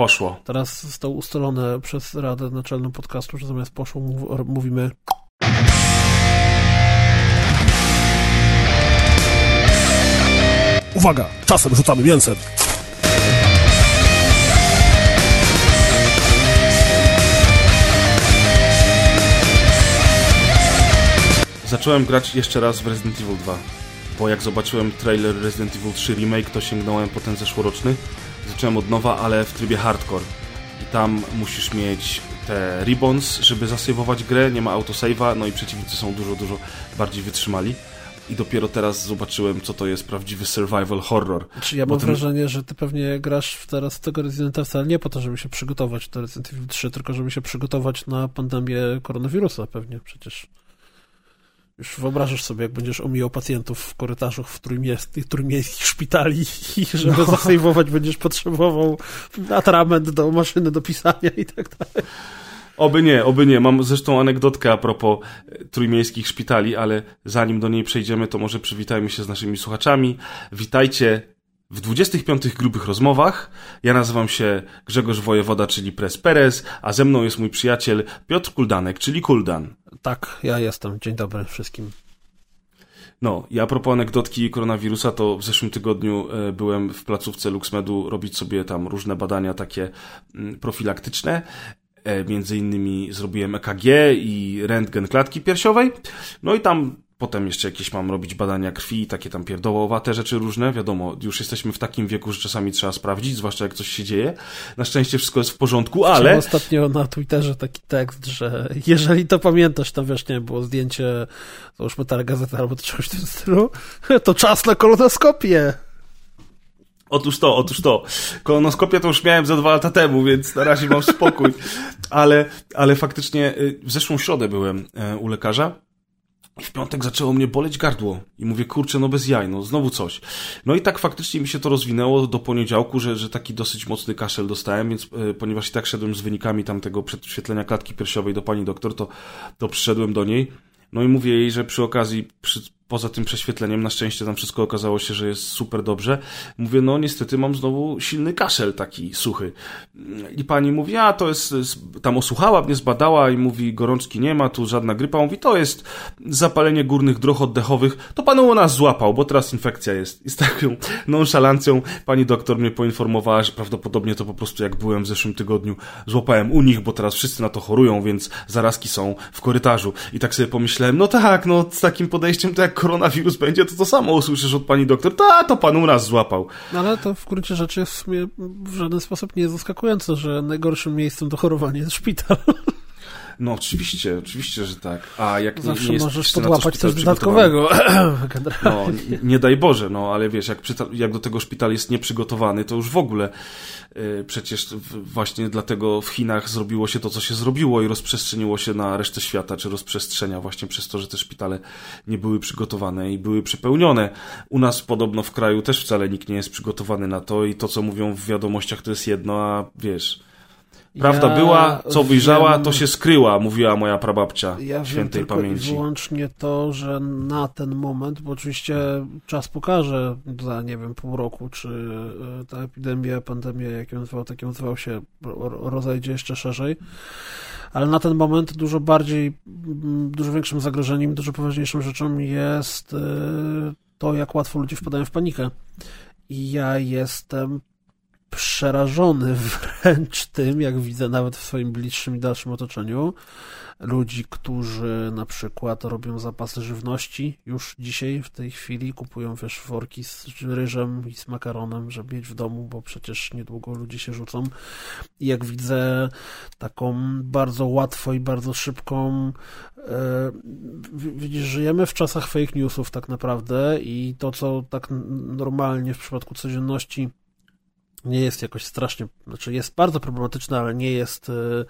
Poszło. Teraz zostało ustalone przez Radę Naczelną Podcastu, że zamiast poszło mów, mówimy Uwaga, czasem rzucamy mięsem. Zacząłem grać jeszcze raz w Resident Evil 2, bo jak zobaczyłem trailer Resident Evil 3 Remake, to sięgnąłem po ten zeszłoroczny. Zacząłem od nowa, ale w trybie hardcore. I tam musisz mieć te ribbons, żeby zasejwować grę, nie ma autosave'a, no i przeciwnicy są dużo, dużo bardziej wytrzymali. I dopiero teraz zobaczyłem, co to jest prawdziwy survival horror. Czy ja mam wrażenie, że ty pewnie grasz teraz w tego Residenta wcale nie po to, żeby się przygotować do Resident Evil 3, tylko żeby się przygotować na pandemię koronawirusa pewnie przecież. Już wyobrażasz sobie, jak będziesz omijał pacjentów w korytarzach w trójmiejskich, trójmiejskich szpitali i żeby no. zasejwować będziesz potrzebował atrament do maszyny do pisania i tak dalej. Oby nie, oby nie. Mam zresztą anegdotkę a propos e, trójmiejskich szpitali, ale zanim do niej przejdziemy, to może przywitajmy się z naszymi słuchaczami. Witajcie w 25. grubych rozmowach. Ja nazywam się Grzegorz Wojewoda, czyli Pres Perez, a ze mną jest mój przyjaciel Piotr Kuldanek, czyli Kuldan. Tak, ja jestem. Dzień dobry wszystkim. No, ja a propos anegdotki koronawirusa, to w zeszłym tygodniu e, byłem w placówce LuxMedu robić sobie tam różne badania takie mm, profilaktyczne. E, między innymi zrobiłem EKG i rentgen klatki piersiowej. No i tam Potem jeszcze jakieś mam robić badania krwi, takie tam pierdołowate rzeczy różne. Wiadomo, już jesteśmy w takim wieku, że czasami trzeba sprawdzić, zwłaszcza jak coś się dzieje. Na szczęście wszystko jest w porządku, ale... Chciałem ostatnio na Twitterze taki tekst, że jeżeli to pamiętasz, to wiesz, nie było zdjęcie, załóżmy gazety albo coś w tym stylu, to czas na kolonoskopię. Otóż to, otóż to. Kolonoskopię to już miałem za dwa lata temu, więc na razie mam spokój. Ale, ale faktycznie y, w zeszłą środę byłem e, u lekarza i w piątek zaczęło mnie boleć gardło. I mówię, kurczę, no bez jaj, no znowu coś. No i tak faktycznie mi się to rozwinęło do poniedziałku, że, że taki dosyć mocny kaszel dostałem, więc e, ponieważ i tak szedłem z wynikami tamtego przedświetlenia klatki piersiowej do pani doktor, to, to przyszedłem do niej. No i mówię jej, że przy okazji, przy, poza tym prześwietleniem, na szczęście tam wszystko okazało się, że jest super dobrze. Mówię, no niestety mam znowu silny kaszel taki suchy. I pani mówi, a to jest, tam osłuchała mnie, zbadała i mówi, gorączki nie ma, tu żadna grypa. Mówi, to jest zapalenie górnych dróg oddechowych. To panu u nas złapał, bo teraz infekcja jest. I z taką nonszalancją pani doktor mnie poinformowała, że prawdopodobnie to po prostu jak byłem w zeszłym tygodniu, złapałem u nich, bo teraz wszyscy na to chorują, więc zarazki są w korytarzu. I tak sobie pomyślałem, no tak, no z takim podejściem to jak koronawirus będzie, to to samo usłyszysz od pani doktor. Ta, to pan u nas złapał. No ale to w gruncie rzeczy w sumie w żaden sposób nie jest zaskakujące, że najgorszym miejscem do chorowania jest szpital. No oczywiście, oczywiście, że tak. A jak Zawsze nie, nie możesz podłapać coś dodatkowego. No, nie daj Boże, no ale wiesz, jak, jak do tego szpital jest nieprzygotowany, to już w ogóle yy, przecież właśnie dlatego w Chinach zrobiło się to, co się zrobiło i rozprzestrzeniło się na resztę świata, czy rozprzestrzenia właśnie przez to, że te szpitale nie były przygotowane i były przepełnione. U nas podobno w kraju też wcale nikt nie jest przygotowany na to i to, co mówią w wiadomościach, to jest jedno, a wiesz Prawda ja była, co wyjrzała, wiem, to się skryła, mówiła moja prababcia ja świętej wiem pamięci. wyłącznie to, że na ten moment, bo oczywiście czas pokaże za, nie wiem, pół roku, czy e, ta epidemia, pandemia, jak ją zwał, tak ją zwał się, rozejdzie jeszcze szerzej, ale na ten moment dużo bardziej, dużo większym zagrożeniem, dużo poważniejszą rzeczą jest e, to, jak łatwo ludzie wpadają w panikę. I ja jestem przerażony wręcz tym, jak widzę nawet w swoim bliższym i dalszym otoczeniu, ludzi, którzy na przykład robią zapasy żywności już dzisiaj, w tej chwili, kupują wiesz, worki z ryżem i z makaronem, żeby mieć w domu, bo przecież niedługo ludzie się rzucą. I jak widzę taką bardzo łatwo i bardzo szybką e, widzisz, żyjemy w czasach fake newsów tak naprawdę i to, co tak normalnie w przypadku codzienności nie jest jakoś strasznie, znaczy jest bardzo problematyczne, ale nie jest, e,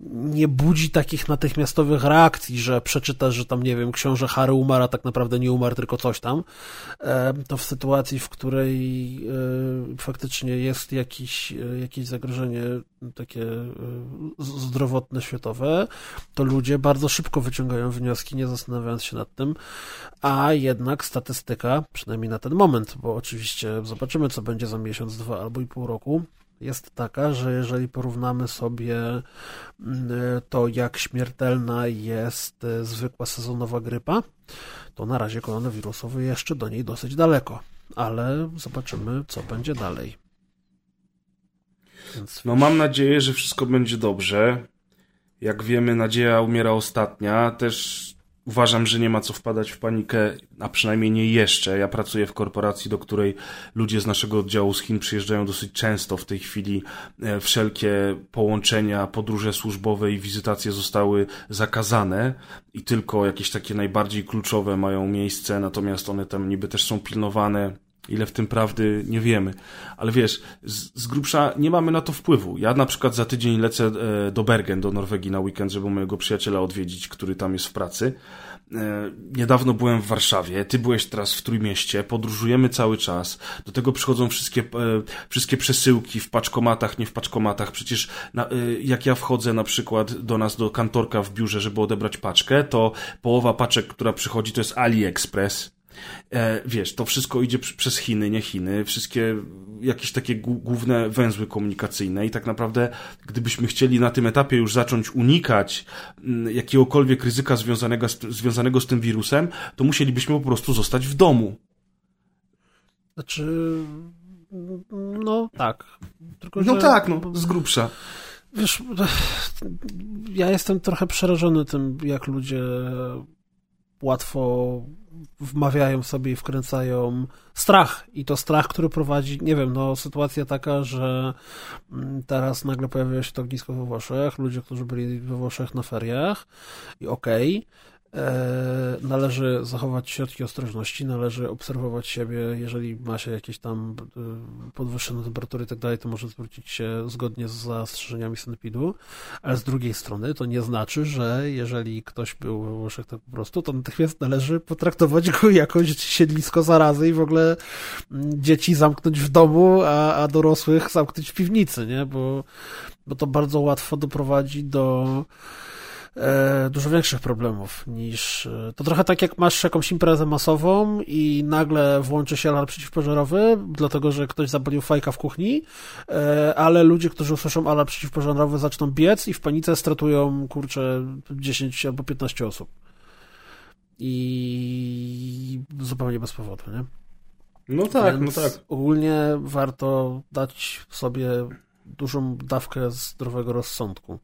nie budzi takich natychmiastowych reakcji, że przeczytasz, że tam, nie wiem, książę Harry umarł, a tak naprawdę nie umarł, tylko coś tam. E, to w sytuacji, w której e, faktycznie jest jakiś, jakieś zagrożenie takie zdrowotne, światowe, to ludzie bardzo szybko wyciągają wnioski, nie zastanawiając się nad tym, a jednak statystyka, przynajmniej na ten moment, bo oczywiście zobaczymy, co będzie za miesiąc, dwa albo i pół roku, jest taka, że jeżeli porównamy sobie mm, to, jak śmiertelna jest e, zwykła sezonowa grypa, to na razie koronawirusowy jeszcze do niej dosyć daleko, ale zobaczymy, co będzie dalej. Więc... No mam nadzieję, że wszystko będzie dobrze. Jak wiemy, nadzieja umiera ostatnia. Też uważam, że nie ma co wpadać w panikę, a przynajmniej nie jeszcze. Ja pracuję w korporacji, do której ludzie z naszego oddziału z Chin przyjeżdżają dosyć często. W tej chwili e, wszelkie połączenia, podróże służbowe i wizytacje zostały zakazane i tylko jakieś takie najbardziej kluczowe mają miejsce, natomiast one tam niby też są pilnowane Ile w tym prawdy, nie wiemy. Ale wiesz, z, z grubsza nie mamy na to wpływu. Ja na przykład za tydzień lecę e, do Bergen, do Norwegii na weekend, żeby mojego przyjaciela odwiedzić, który tam jest w pracy. E, niedawno byłem w Warszawie, ty byłeś teraz w Trójmieście, podróżujemy cały czas. Do tego przychodzą wszystkie, e, wszystkie przesyłki w paczkomatach, nie w paczkomatach. Przecież na, jak ja wchodzę na przykład do nas, do kantorka w biurze, żeby odebrać paczkę, to połowa paczek, która przychodzi, to jest AliExpress wiesz, to wszystko idzie przez Chiny, nie Chiny, wszystkie jakieś takie główne węzły komunikacyjne i tak naprawdę, gdybyśmy chcieli na tym etapie już zacząć unikać mm, jakiegokolwiek ryzyka związanego z, związanego z tym wirusem, to musielibyśmy po prostu zostać w domu. Znaczy, no tak. Tylko, no że... tak, no, z grubsza. Wiesz, ja jestem trochę przerażony tym, jak ludzie łatwo wmawiają sobie i wkręcają strach. I to strach, który prowadzi, nie wiem, no sytuacja taka, że mm, teraz nagle pojawia się to ognisko we Włoszech, ludzie, którzy byli we Włoszech na feriach i okej, okay, należy zachować środki ostrożności, należy obserwować siebie, jeżeli ma się jakieś tam e, podwyższone temperatury i tak dalej, to może zwrócić się zgodnie z zastrzeżeniami sanepidu, ale z drugiej strony to nie znaczy, że jeżeli ktoś był we Włoszech tak po prostu, to natychmiast należy potraktować go jako siedlisko zarazy i w ogóle mm, dzieci zamknąć w domu, a, a dorosłych zamknąć w piwnicy, nie? Bo, bo to bardzo łatwo doprowadzi do e, dużo większych problemów niż. E, to trochę tak jak masz jakąś imprezę masową i nagle włączy się alarm przeciwpożarowy, dlatego że ktoś zapalił fajka w kuchni, e, ale ludzie, którzy usłyszą alarm przeciwpożarowy, zaczną biec i w panice stratują kurczę 10 albo 15 osób. I zupełnie bez powodu, nie? No tak, Więc no tak. Ogólnie warto dać sobie dużą dawkę zdrowego rozsądku.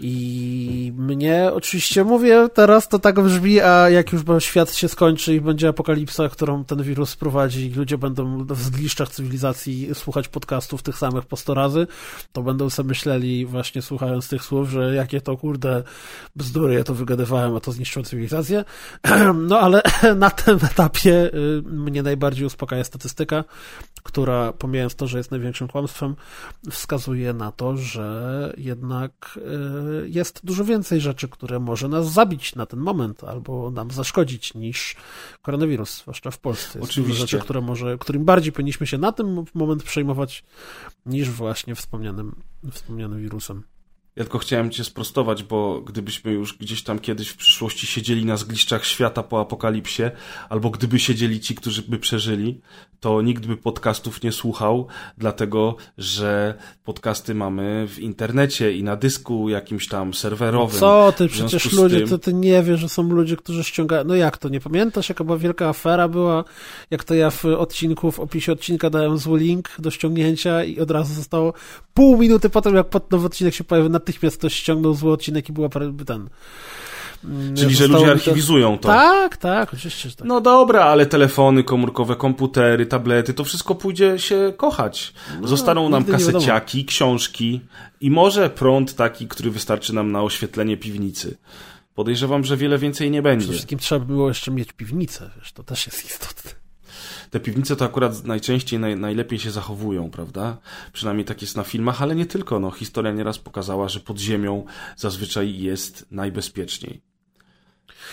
I mnie oczywiście mówię, teraz to tak brzmi, a jak już świat się skończy i będzie apokalipsa, którą ten wirus prowadzi i ludzie będą w zgliszczach cywilizacji słuchać podcastów tych samych po 100 razy, to będą sobie myśleli właśnie słuchając tych słów, że jakie to kurde bzdury, ja to wygadywałem, a to zniszczyło cywilizację. No ale na tym etapie y, mnie najbardziej uspokaja statystyka, która pomijając to, że jest największym kłamstwem, wskazuje na to, że jednak y, jest dużo więcej rzeczy, które może nas zabić na ten moment albo nam zaszkodzić niż koronawirus, zwłaszcza w Polsce. Jest Oczywiście. dużo rzeczy, które może, którym bardziej powinniśmy się na ten moment przejmować niż właśnie wspomnianym, wspomnianym wirusem. Ja tylko chciałem cię sprostować, bo gdybyśmy już gdzieś tam kiedyś w przyszłości siedzieli na zgliszczach świata po apokalipsie, albo gdyby siedzieli ci, którzy by przeżyli, to nikt by podcastów nie słuchał, dlatego że podcasty mamy w internecie i na dysku jakimś tam serwerowym. Co ty, przecież ludzie, tym... to ty nie wiesz, że są ludzie, którzy ściągają. No jak to, nie pamiętasz, jaka była wielka afera była, jak to ja w odcinku, w opisie odcinka dałem zły link do ściągnięcia i od razu zostało pół minuty potem, jak pod nowy odcinek się pojawił, natychmiast ktoś ściągnął zły odcinek i była ten Mm, Czyli, że ludzie archiwizują to. Tak, tak, oczywiście. Tak. No dobra, ale telefony komórkowe, komputery, tablety, to wszystko pójdzie się kochać. No, Zostaną nam kaseciaki, książki i może prąd taki, który wystarczy nam na oświetlenie piwnicy. Podejrzewam, że wiele więcej nie będzie. Przede wszystkim trzeba by było jeszcze mieć piwnicę, wiesz, to też jest istotne te piwnice to akurat najczęściej, naj, najlepiej się zachowują, prawda? Przynajmniej tak jest na filmach, ale nie tylko. No, historia nieraz pokazała, że pod ziemią zazwyczaj jest najbezpieczniej.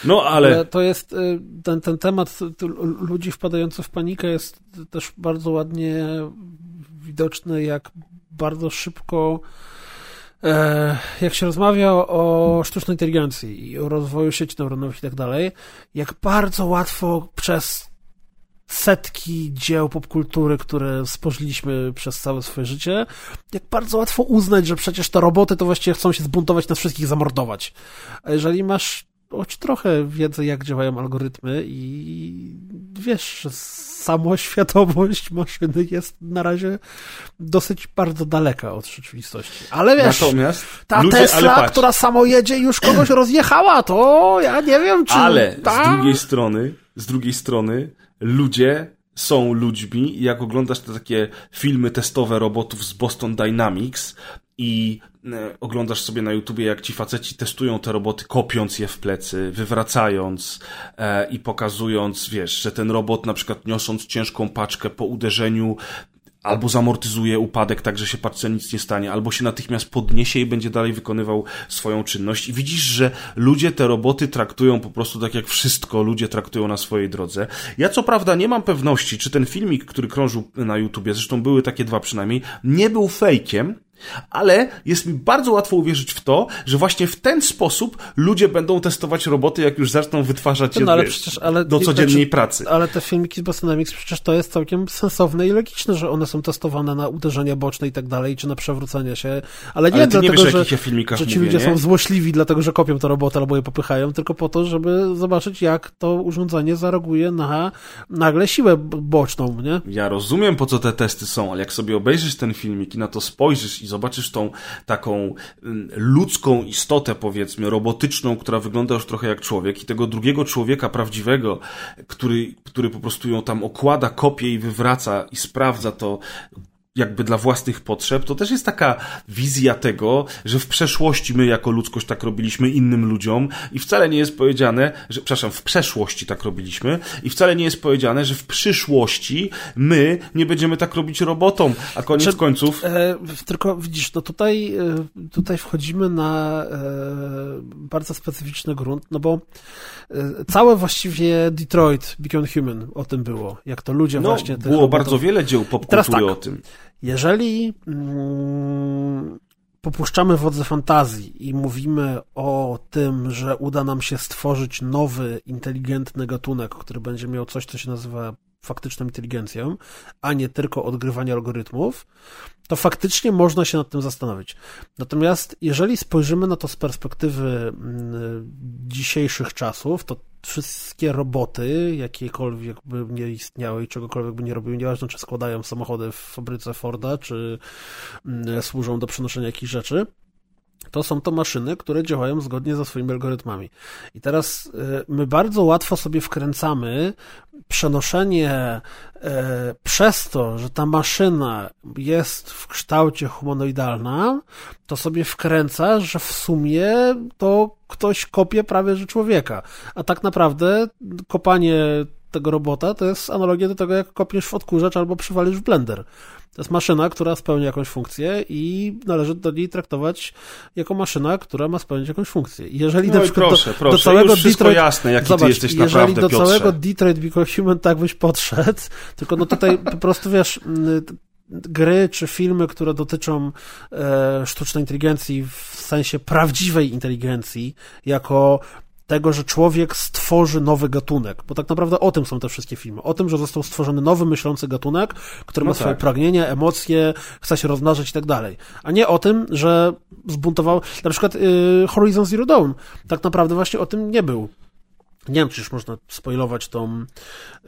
No, ale... To jest, y, ten, ten temat ludzi wpadających w panikę jest też bardzo ładnie widoczny, jak bardzo szybko e, jak się rozmawia o sztucznej inteligencji i o rozwoju sieci neuronowych i tak dalej, jak bardzo łatwo przez setki dzieł popkultury, które spożyliśmy przez całe swoje życie, jak bardzo łatwo uznać, że przecież te roboty to właściwie chcą się zbuntować, nas wszystkich zamordować. A jeżeli masz choć trochę wiedzy, jak działają algorytmy i wiesz, że samoświadomość maszyny jest na razie dosyć bardzo daleka od rzeczywistości. Ale wiesz, Natomiast ta ludzie, Tesla, która samo jedzie już kogoś rozjechała, to ja nie wiem, czy... Ale ta... z drugiej strony, z drugiej strony, ludzie są ludźmi i jak oglądasz te takie filmy testowe robotów z Boston Dynamics i e, oglądasz sobie na YouTubie, jak ci faceci testują te roboty, kopiąc je w plecy, wywracając e, i pokazując, wiesz, że ten robot na przykład niosąc ciężką paczkę po uderzeniu albo zamortyzuje upadek tak, że się patrzce nic nie stanie, albo się natychmiast podniesie i będzie dalej wykonywał swoją czynność. I widzisz, że ludzie te roboty traktują po prostu tak jak wszystko ludzie traktują na swojej drodze. Ja co prawda nie mam pewności, czy ten filmik, który krążył na YouTubie, zresztą były takie dwa przynajmniej, nie był fejkiem, ale jest mi bardzo łatwo uwierzyć w to, że właśnie w ten sposób ludzie będą testować roboty, jak już zaczną wytwarzać je no, ale wiesz, przecież, ale, do codziennej znaczy, pracy. Ale te filmiki z Boston Dynamics przecież to jest całkiem sensowne i logiczne, że one są testowane na uderzenia boczne i tak dalej, czy na przewrócenie się, ale nie ale dlatego, nie wiesz, że, filmikach że ci mówię, ludzie nie? są złośliwi dlatego, że kopią te roboty albo je popychają, tylko po to, żeby zobaczyć, jak to urządzenie zareaguje na nagle siłę boczną, nie? Ja rozumiem, po co te testy są, ale jak sobie obejrzysz ten filmik i na to spojrzysz i zobaczysz tą taką mm, ludzką istotę, powiedzmy, robotyczną, która wygląda już trochę jak człowiek i tego drugiego człowieka prawdziwego, który, który po prostu ją tam okłada, kopie i wywraca i sprawdza to jakby dla własnych potrzeb, to też jest taka wizja tego, że w przeszłości my jako ludzkość tak robiliśmy innym ludziom i wcale nie jest powiedziane, że, przepraszam, w przeszłości tak robiliśmy i wcale nie jest powiedziane, że w przyszłości my nie będziemy tak robić robotom, a koniec końców E, tylko widzisz, no tutaj, e, tutaj wchodzimy na e, bardzo specyficzny grunt, no bo całe właściwie Detroit Become Human o tym było, jak to ludzie no, właśnie... było robotów- bardzo wiele dzieł popkultury tak. o tym. Jeżeli mm, popuszczamy wodze fantazji i mówimy o tym, że uda nam się stworzyć nowy, inteligentny gatunek, który będzie miał coś, co się nazywa faktyczną inteligencją, a nie tylko odgrywanie algorytmów, to faktycznie można się nad tym zastanowić. Natomiast jeżeli spojrzymy na to z perspektywy mm, dzisiejszych czasów, to wszystkie roboty, jakiekolwiek by nie istniały i czegokolwiek by nie robiły, nieważne czy składają samochody w fabryce Forda, czy mm, służą do przenoszenia jakichś rzeczy, to są to maszyny, które działają zgodnie ze swoimi algorytmami. I teraz y, my bardzo łatwo sobie wkręcamy przenoszenie e, przez to, że ta maszyna jest w kształcie humanoidalna, to sobie wkręca, że w sumie to ktoś kopie prawie że człowieka. A tak naprawdę kopanie tego robota to jest analogia do tego, jak kopniesz w odkurzacz albo przywalisz w blender. To jest maszyna, która spełnia jakąś funkcję i należy do niej traktować jako maszyna, która ma spełnić jakąś funkcję. Jeżeli No na przykład proszę, do, proszę, do całego już wszystko Detroit, jasne, jaki zobacz, ty jesteś jeżeli naprawdę, do Piotrze. całego Detroit Become Human tak byś podszedł, tylko no tutaj po prostu wiesz, gry czy filmy, które dotyczą e, sztucznej inteligencji w sensie prawdziwej inteligencji, jako tego, że człowiek stworzy nowy gatunek, bo tak naprawdę o tym są te wszystkie filmy. O tym, że został stworzony nowy, myślący gatunek, który No ma swoje tak. pragnienia, emocje, chce się rozmnażać i tak dalej. A nie o tym, że zbuntował, na przykład y, Horizon Zero Dawn tak naprawdę właśnie o tym nie był. Nie wiem, czy już można spoilować tą,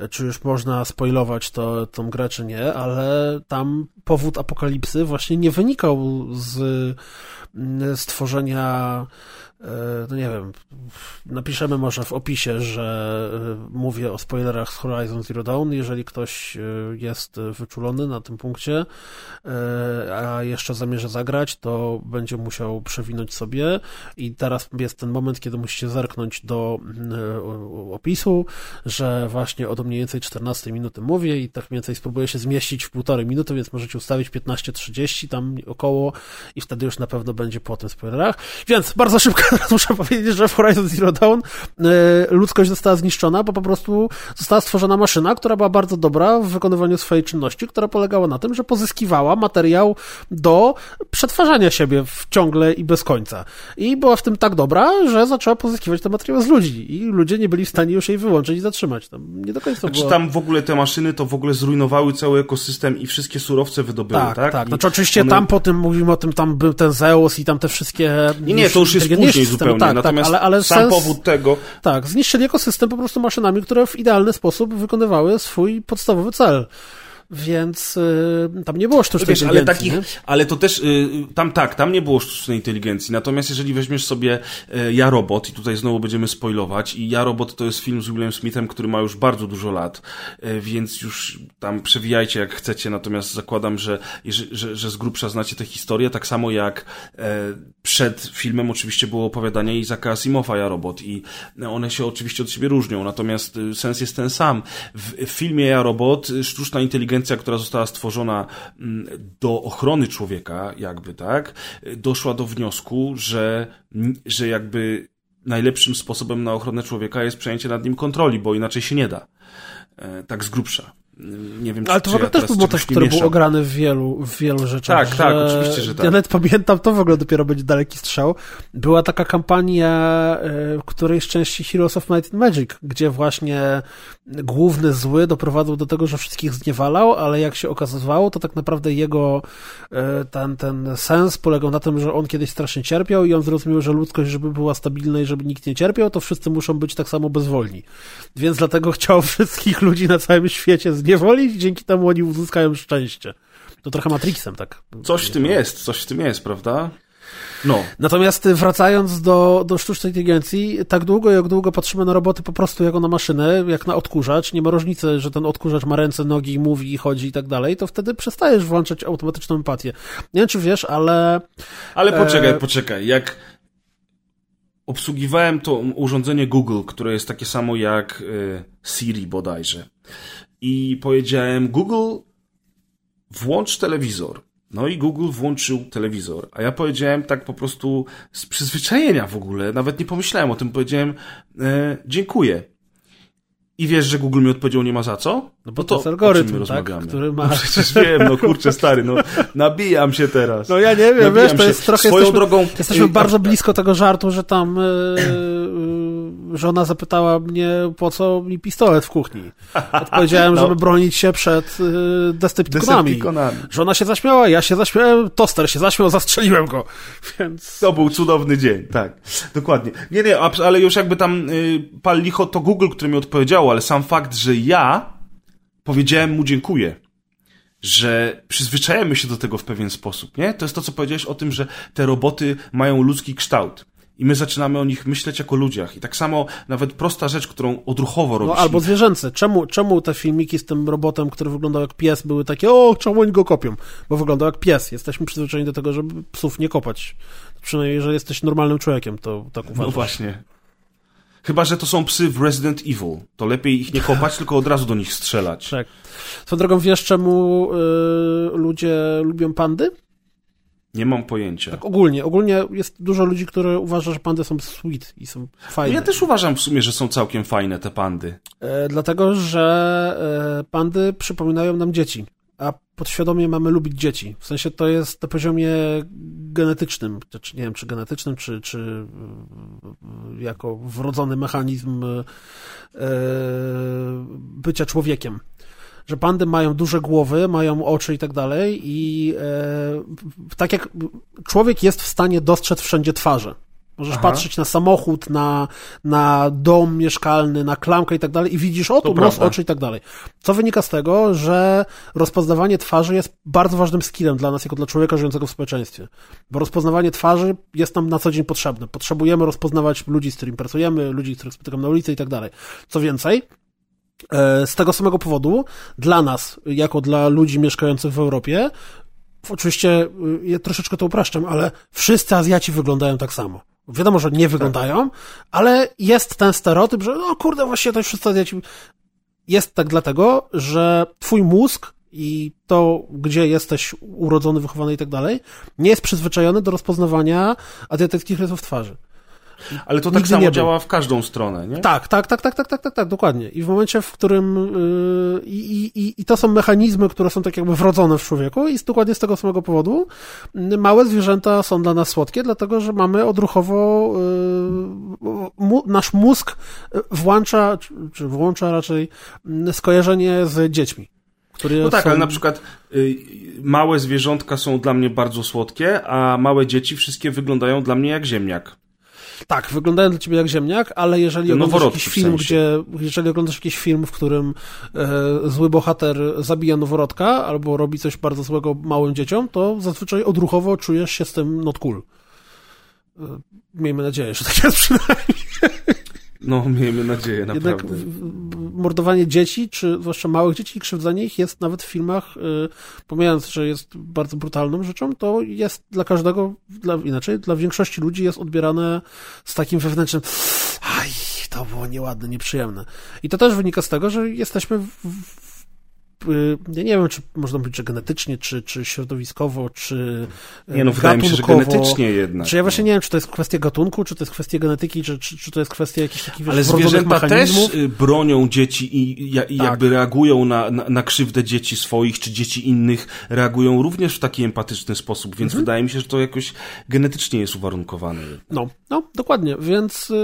czy już można spoilować to, tą grę, czy nie, ale tam powód apokalipsy właśnie nie wynikał z stworzenia, e, no nie wiem, napiszemy może w opisie, że e, mówię o spoilerach z Horizon Zero Dawn, jeżeli ktoś e, jest wyczulony na tym punkcie, a jeszcze zamierza zagrać, to będzie musiał przewinąć sobie. I teraz jest ten moment, kiedy musicie zerknąć do opisu, że właśnie od mniej więcej 14 minuty mówię i tak mniej więcej spróbuję się zmieścić w półtorej minuty, więc możecie ustawić 15-30 tam około i wtedy już na pewno będzie będzie po tym spoilerach. Więc bardzo szybko muszę powiedzieć, że w Horizon Zero Dawn y, ludzkość została zniszczona, bo po prostu została stworzona maszyna, która była bardzo dobra w wykonywaniu swojej czynności, która polegała na tym, że pozyskiwała materiał do przetwarzania siebie w ciągle i bez końca. I była w tym tak dobra, że zaczęła pozyskiwać te materiały z ludzi i ludzie nie byli w stanie już jej wyłączyć i zatrzymać. Tam nie do końca Znaczy było... tam w ogóle te maszyny to w ogóle zrujnowały cały ekosystem i wszystkie surowce wydobyły, tak? Tak, tak. I Znaczy oczywiście one- tam po tym mówimy o tym, tam był ten Zeus i tam te wszystkie... Nie, nie, to już jest później systemy. zupełnie, Tak, tak, natomiast ale, ale sam sens... powód tego, Tak, zniszczyli ekosystem po prostu maszynami, które w idealny sposób wykonywały swój podstawowy cel. Więc y, tam nie było sztucznej Wiesz, ale inteligencji. takich, nie? ale to też, y, tam tak, tam nie było sztucznej inteligencji, natomiast jeżeli weźmiesz sobie y, Ja Robot, i tutaj znowu będziemy spoilować, i Ja Robot to jest film z Willem Smithem, który ma już bardzo dużo lat, y, więc już tam przewijajcie jak chcecie, natomiast zakładam, że, że, że z grubsza znacie tę historię, tak samo jak e, przed filmem oczywiście było opowiadanie Izaka Asimowa Ja Robot i one się oczywiście od siebie różnią, natomiast y, sens jest ten sam. W, w filmie Ja Robot y, sztuczna inteligencja, która została stworzona mm, do ochrony człowieka, jakby tak, doszła do wniosku, że, że jakby najlepszym sposobem na ochronę człowieka jest przejęcie nad nim kontroli, bo inaczej się nie da. E, Tak z grubsza. Nie wiem, czy, Ale to w ogóle ja też był nie który był mieszam. ograny w wielu, w wielu rzeczach. Tak, tak, oczywiście, że tak. Ja nawet pamiętam, to w ogóle dopiero będzie daleki strzał. Była taka kampania, e, którejś części Heroes of Might and Magic, gdzie właśnie główny zły doprowadzał do tego, że wszystkich zniewalał, ale jak się okazywało, to tak naprawdę jego e, ten, ten sens polegał na tym, że on kiedyś strasznie cierpiał i on zrozumiał, że ludzkość, żeby była stabilna i żeby nikt nie cierpiał, to wszyscy muszą być tak samo bezwolni. Więc dlatego chciał wszystkich ludzi na całym świecie zniewolić i dzięki temu oni uzyskają szczęście. To trochę Matrixem, tak. Coś w tym jest, coś w tym jest, prawda? No. Natomiast wracając do, do sztucznej inteligencji, tak długo jak długo patrzymy na roboty po prostu jako na maszynę, jak na odkurzacz, nie ma różnicy, że ten odkurzacz ma ręce, nogi, mówi, chodzi i tak dalej, to wtedy przestajesz włączać automatyczną empatię. Nie wiem, czy wiesz, ale Ale poczekaj, E, poczekaj. Jak obsługiwałem to urządzenie Google, które jest takie samo jak y, Siri bodajże. I powiedziałem Google włącz telewizor. No i Google włączył telewizor. A ja powiedziałem tak po prostu z przyzwyczajenia w ogóle, nawet nie pomyślałem o tym, powiedziałem e, dziękuję. I wiesz, że Google mi odpowiedział nie ma za co? no bo to to jest algorytm, tak, który ma... No przecież wiem, no kurczę stary, no nabijam się teraz. No ja nie wiem, Nabijam wiesz, to się. jest trochę... Swoją jesteśmy, drogą... Jesteśmy bardzo blisko tego żartu, że tam yy, żona zapytała mnie, po co mi pistolet w kuchni. Odpowiedziałem, No. żeby bronić się przed yy, Decepticonami. Decepticonami. Żona się zaśmiała, ja się zaśmiałem, toster się zaśmiał, zastrzeliłem go. Więc... To był cudowny dzień, tak. Dokładnie. Nie, nie, ale już jakby tam y, pal licho to Google, który mi odpowiedziało, ale sam fakt, że ja powiedziałem mu dziękuję. Że przyzwyczajemy się do tego w pewien sposób, nie? To jest to, co powiedziałeś o tym, że te roboty mają ludzki kształt. I my zaczynamy o nich myśleć jako ludziach. I tak samo nawet prosta rzecz, którą odruchowo robisz. No albo zwierzęce. Czemu, czemu te filmiki z tym robotem, który wyglądał jak pies, były takie, o, czemu oni go kopią? Bo wyglądał jak pies. Jesteśmy przyzwyczajeni do tego, żeby psów nie kopać. Przynajmniej, jeżeli jesteś normalnym człowiekiem, to tak uważam. No właśnie. Chyba, że to są psy w Resident Evil. To lepiej ich nie kopać, tylko od razu do nich strzelać. Tak. Swoją drogą, wiesz, czemu y, ludzie lubią pandy? Nie mam pojęcia. Tak ogólnie. Ogólnie jest dużo ludzi, które uważa, że pandy są sweet i są No fajne. ja też uważam w sumie, że są całkiem fajne te pandy. E, dlatego, że e, pandy przypominają nam dzieci, a podświadomie mamy lubić dzieci. W sensie to jest na poziomie genetycznym, czy nie wiem, czy genetycznym, czy, czy e, jako wrodzony mechanizm e, e, bycia człowiekiem. Że pandy mają duże głowy, mają oczy i tak dalej i e, tak jak człowiek jest w stanie dostrzec wszędzie twarze. Możesz Aha. patrzeć na samochód, na, na dom mieszkalny, na klamkę i tak dalej i widzisz, o tu nos, prawda. oczy i tak dalej. Co wynika z tego, że rozpoznawanie twarzy jest bardzo ważnym skillem dla nas, jako dla człowieka żyjącego w społeczeństwie. Bo rozpoznawanie twarzy jest nam na co dzień potrzebne. Potrzebujemy rozpoznawać ludzi, z którymi pracujemy, ludzi, których spotykamy na ulicy i tak dalej. Co więcej, z tego samego powodu, dla nas, jako dla ludzi mieszkających w Europie, oczywiście y, ja troszeczkę to upraszczam, ale wszyscy Azjaci wyglądają tak samo. Wiadomo, że nie wyglądają, ale jest ten stereotyp, że no kurde, właściwie to wszyscy Azjaci. Jest tak dlatego, że twój mózg i to, gdzie jesteś urodzony, wychowany i tak dalej, nie jest przyzwyczajony do rozpoznawania azjatyckich rysów twarzy. Ale to tak samo działa w każdą stronę, nie? Tak, tak, tak, tak, tak, tak, tak, tak, dokładnie. I w momencie, w którym yy, i, i, i to są mechanizmy, które są tak jakby wrodzone w człowieku i dokładnie z tego samego powodu małe zwierzęta są dla nas słodkie, dlatego że mamy odruchowo mu, nasz mózg włącza, czy, włącza raczej skojarzenie z dziećmi. Które No tak, są... ale na przykład y, małe zwierzątka są dla mnie bardzo słodkie, a małe dzieci wszystkie wyglądają dla mnie jak ziemniak. Tak, wyglądają dla ciebie jak ziemniak, ale jeżeli oglądasz jakiś w film, sensie. gdzie, jeżeli oglądasz jakiś film, w którym e, zły bohater zabija noworodka albo robi coś bardzo złego małym dzieciom, to zazwyczaj odruchowo czujesz się z tym not cool. E, miejmy nadzieję, że tak jest przynajmniej. No, miejmy nadzieję, Jednak naprawdę. w- mordowanie dzieci, czy zwłaszcza małych dzieci i krzywdzenie ich jest nawet w filmach, y, pomijając, że jest bardzo brutalną rzeczą, to jest dla każdego, dla, inaczej, dla większości ludzi jest odbierane z takim wewnętrznym aj, to było nieładne, nieprzyjemne. I to też wynika z tego, że jesteśmy w, ja nie wiem, czy można powiedzieć, że genetycznie, czy, czy środowiskowo, czy y, Nie no, wydaje mi się, że genetycznie jednak. Czy ja właśnie no. nie wiem, czy to jest kwestia gatunku, czy to jest kwestia genetyki, czy, czy, czy to jest kwestia jakichś takich Ale zwierzęta też y, bronią dzieci i, i, i Tak. jakby reagują na, na, na krzywdę dzieci swoich, czy dzieci innych, reagują również w taki empatyczny sposób, więc Mhm. wydaje mi się, że to jakoś genetycznie jest uwarunkowane. No, no, dokładnie. Więc y,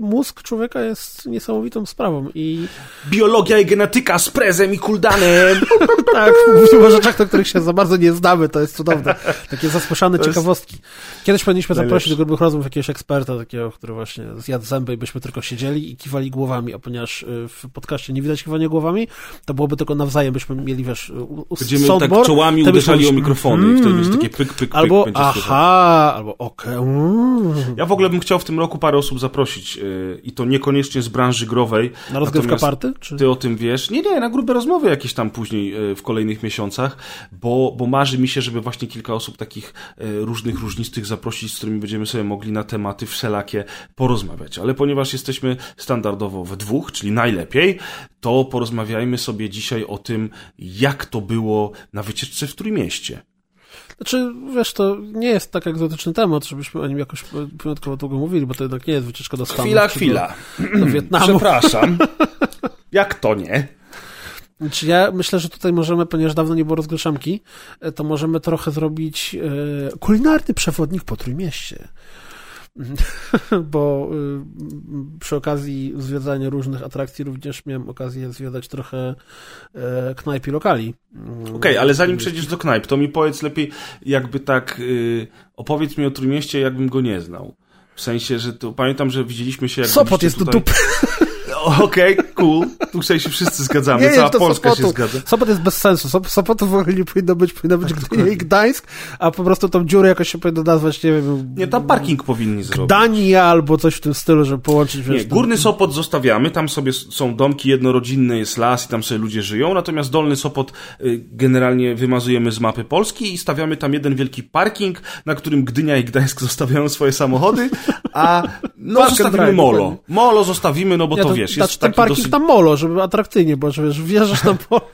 mózg człowieka jest niesamowitą sprawą i Biologia i genetyka z prezem i kuldanem! tak, mówimy o rzeczach, do których się za bardzo nie znamy, to jest cudowne. Takie jest ciekawostki. Kiedyś powinniśmy najlepsze. zaprosić do grubych rozmów jakiegoś eksperta, takiego, który właśnie zjadł zęby i byśmy tylko siedzieli i kiwali głowami, a ponieważ y, w podcaście nie widać kiwania głowami, to byłoby tylko nawzajem, byśmy mieli, wiesz, Będziemy soundboard, tak czołami uderzali byśmy- o mikrofony i wtedy będzie Mm, takie pyk, pyk, pyk, Albo aha, albo okej. mm. Ja w ogóle bym chciał w tym roku parę osób zaprosić yy, i to niekoniecznie z branży growej. Na rozgrywka party? Czy... Ty o tym wiesz? Nie, nie, na grube rozmowy jakieś tam później yy, w kolejnych miesiącach, bo, bo marzy mi się, żeby właśnie kilka osób takich yy, różnych, różnistych zaprosić, z którymi będziemy sobie mogli na tematy wszelakie porozmawiać. Ale ponieważ jesteśmy standardowo we dwóch, czyli najlepiej, to porozmawiajmy sobie dzisiaj o tym, jak to było na wycieczce w Trójmieście. Znaczy, wiesz, to nie jest tak egzotyczny temat, żebyśmy o nim jakoś wyjątkowo długo mówili, bo to jednak nie jest wycieczka do Stanów. Chwila, chwila. Do, do Wietnamu. Przepraszam. Jak to nie? Znaczy, ja myślę, że tutaj możemy, ponieważ dawno nie było rozgryszamki, e, to możemy trochę zrobić e, kulinarny przewodnik po Trójmieście. Bo y, przy okazji zwiedzania różnych atrakcji również miałem okazję zwiedzać trochę e, knajp i lokali. Mm, Okej, ale zanim przejdziesz do knajp, to mi powiedz lepiej, jakby tak, opowiedz mi o Trójmieście, jakbym go nie znał. W sensie, że to, pamiętam, że widzieliśmy się jak Sopot jest do tutaj... dupy. Okej, cool. Tu sobie się wszyscy zgadzamy, Nie, cała to Polska Sopotu. się zgadza. Sopot jest bez sensu. Sop- Sopotu w ogóle nie powinno być, powinno być Gdynia i Gdańsk, a po prostu tą dziurę jakoś się powinno nazwać, nie wiem... Nie, tam parking powinni zrobić. Dania albo coś w tym stylu, żeby połączyć... Nie, wiesz, górny Sopot zostawiamy, tam sobie są domki jednorodzinne, jest las i tam sobie ludzie żyją, natomiast dolny Sopot y, generalnie wymazujemy z mapy Polski i stawiamy tam jeden wielki parking, na którym Gdynia i Gdańsk zostawiają swoje samochody, a no Park zostawimy molo. Molo zostawimy, no bo Nie, to, wiesz, znaczy ten taki parking dosyć... tam molo, żeby atrakcyjnie, bo wiesz, wjeżdżasz na polo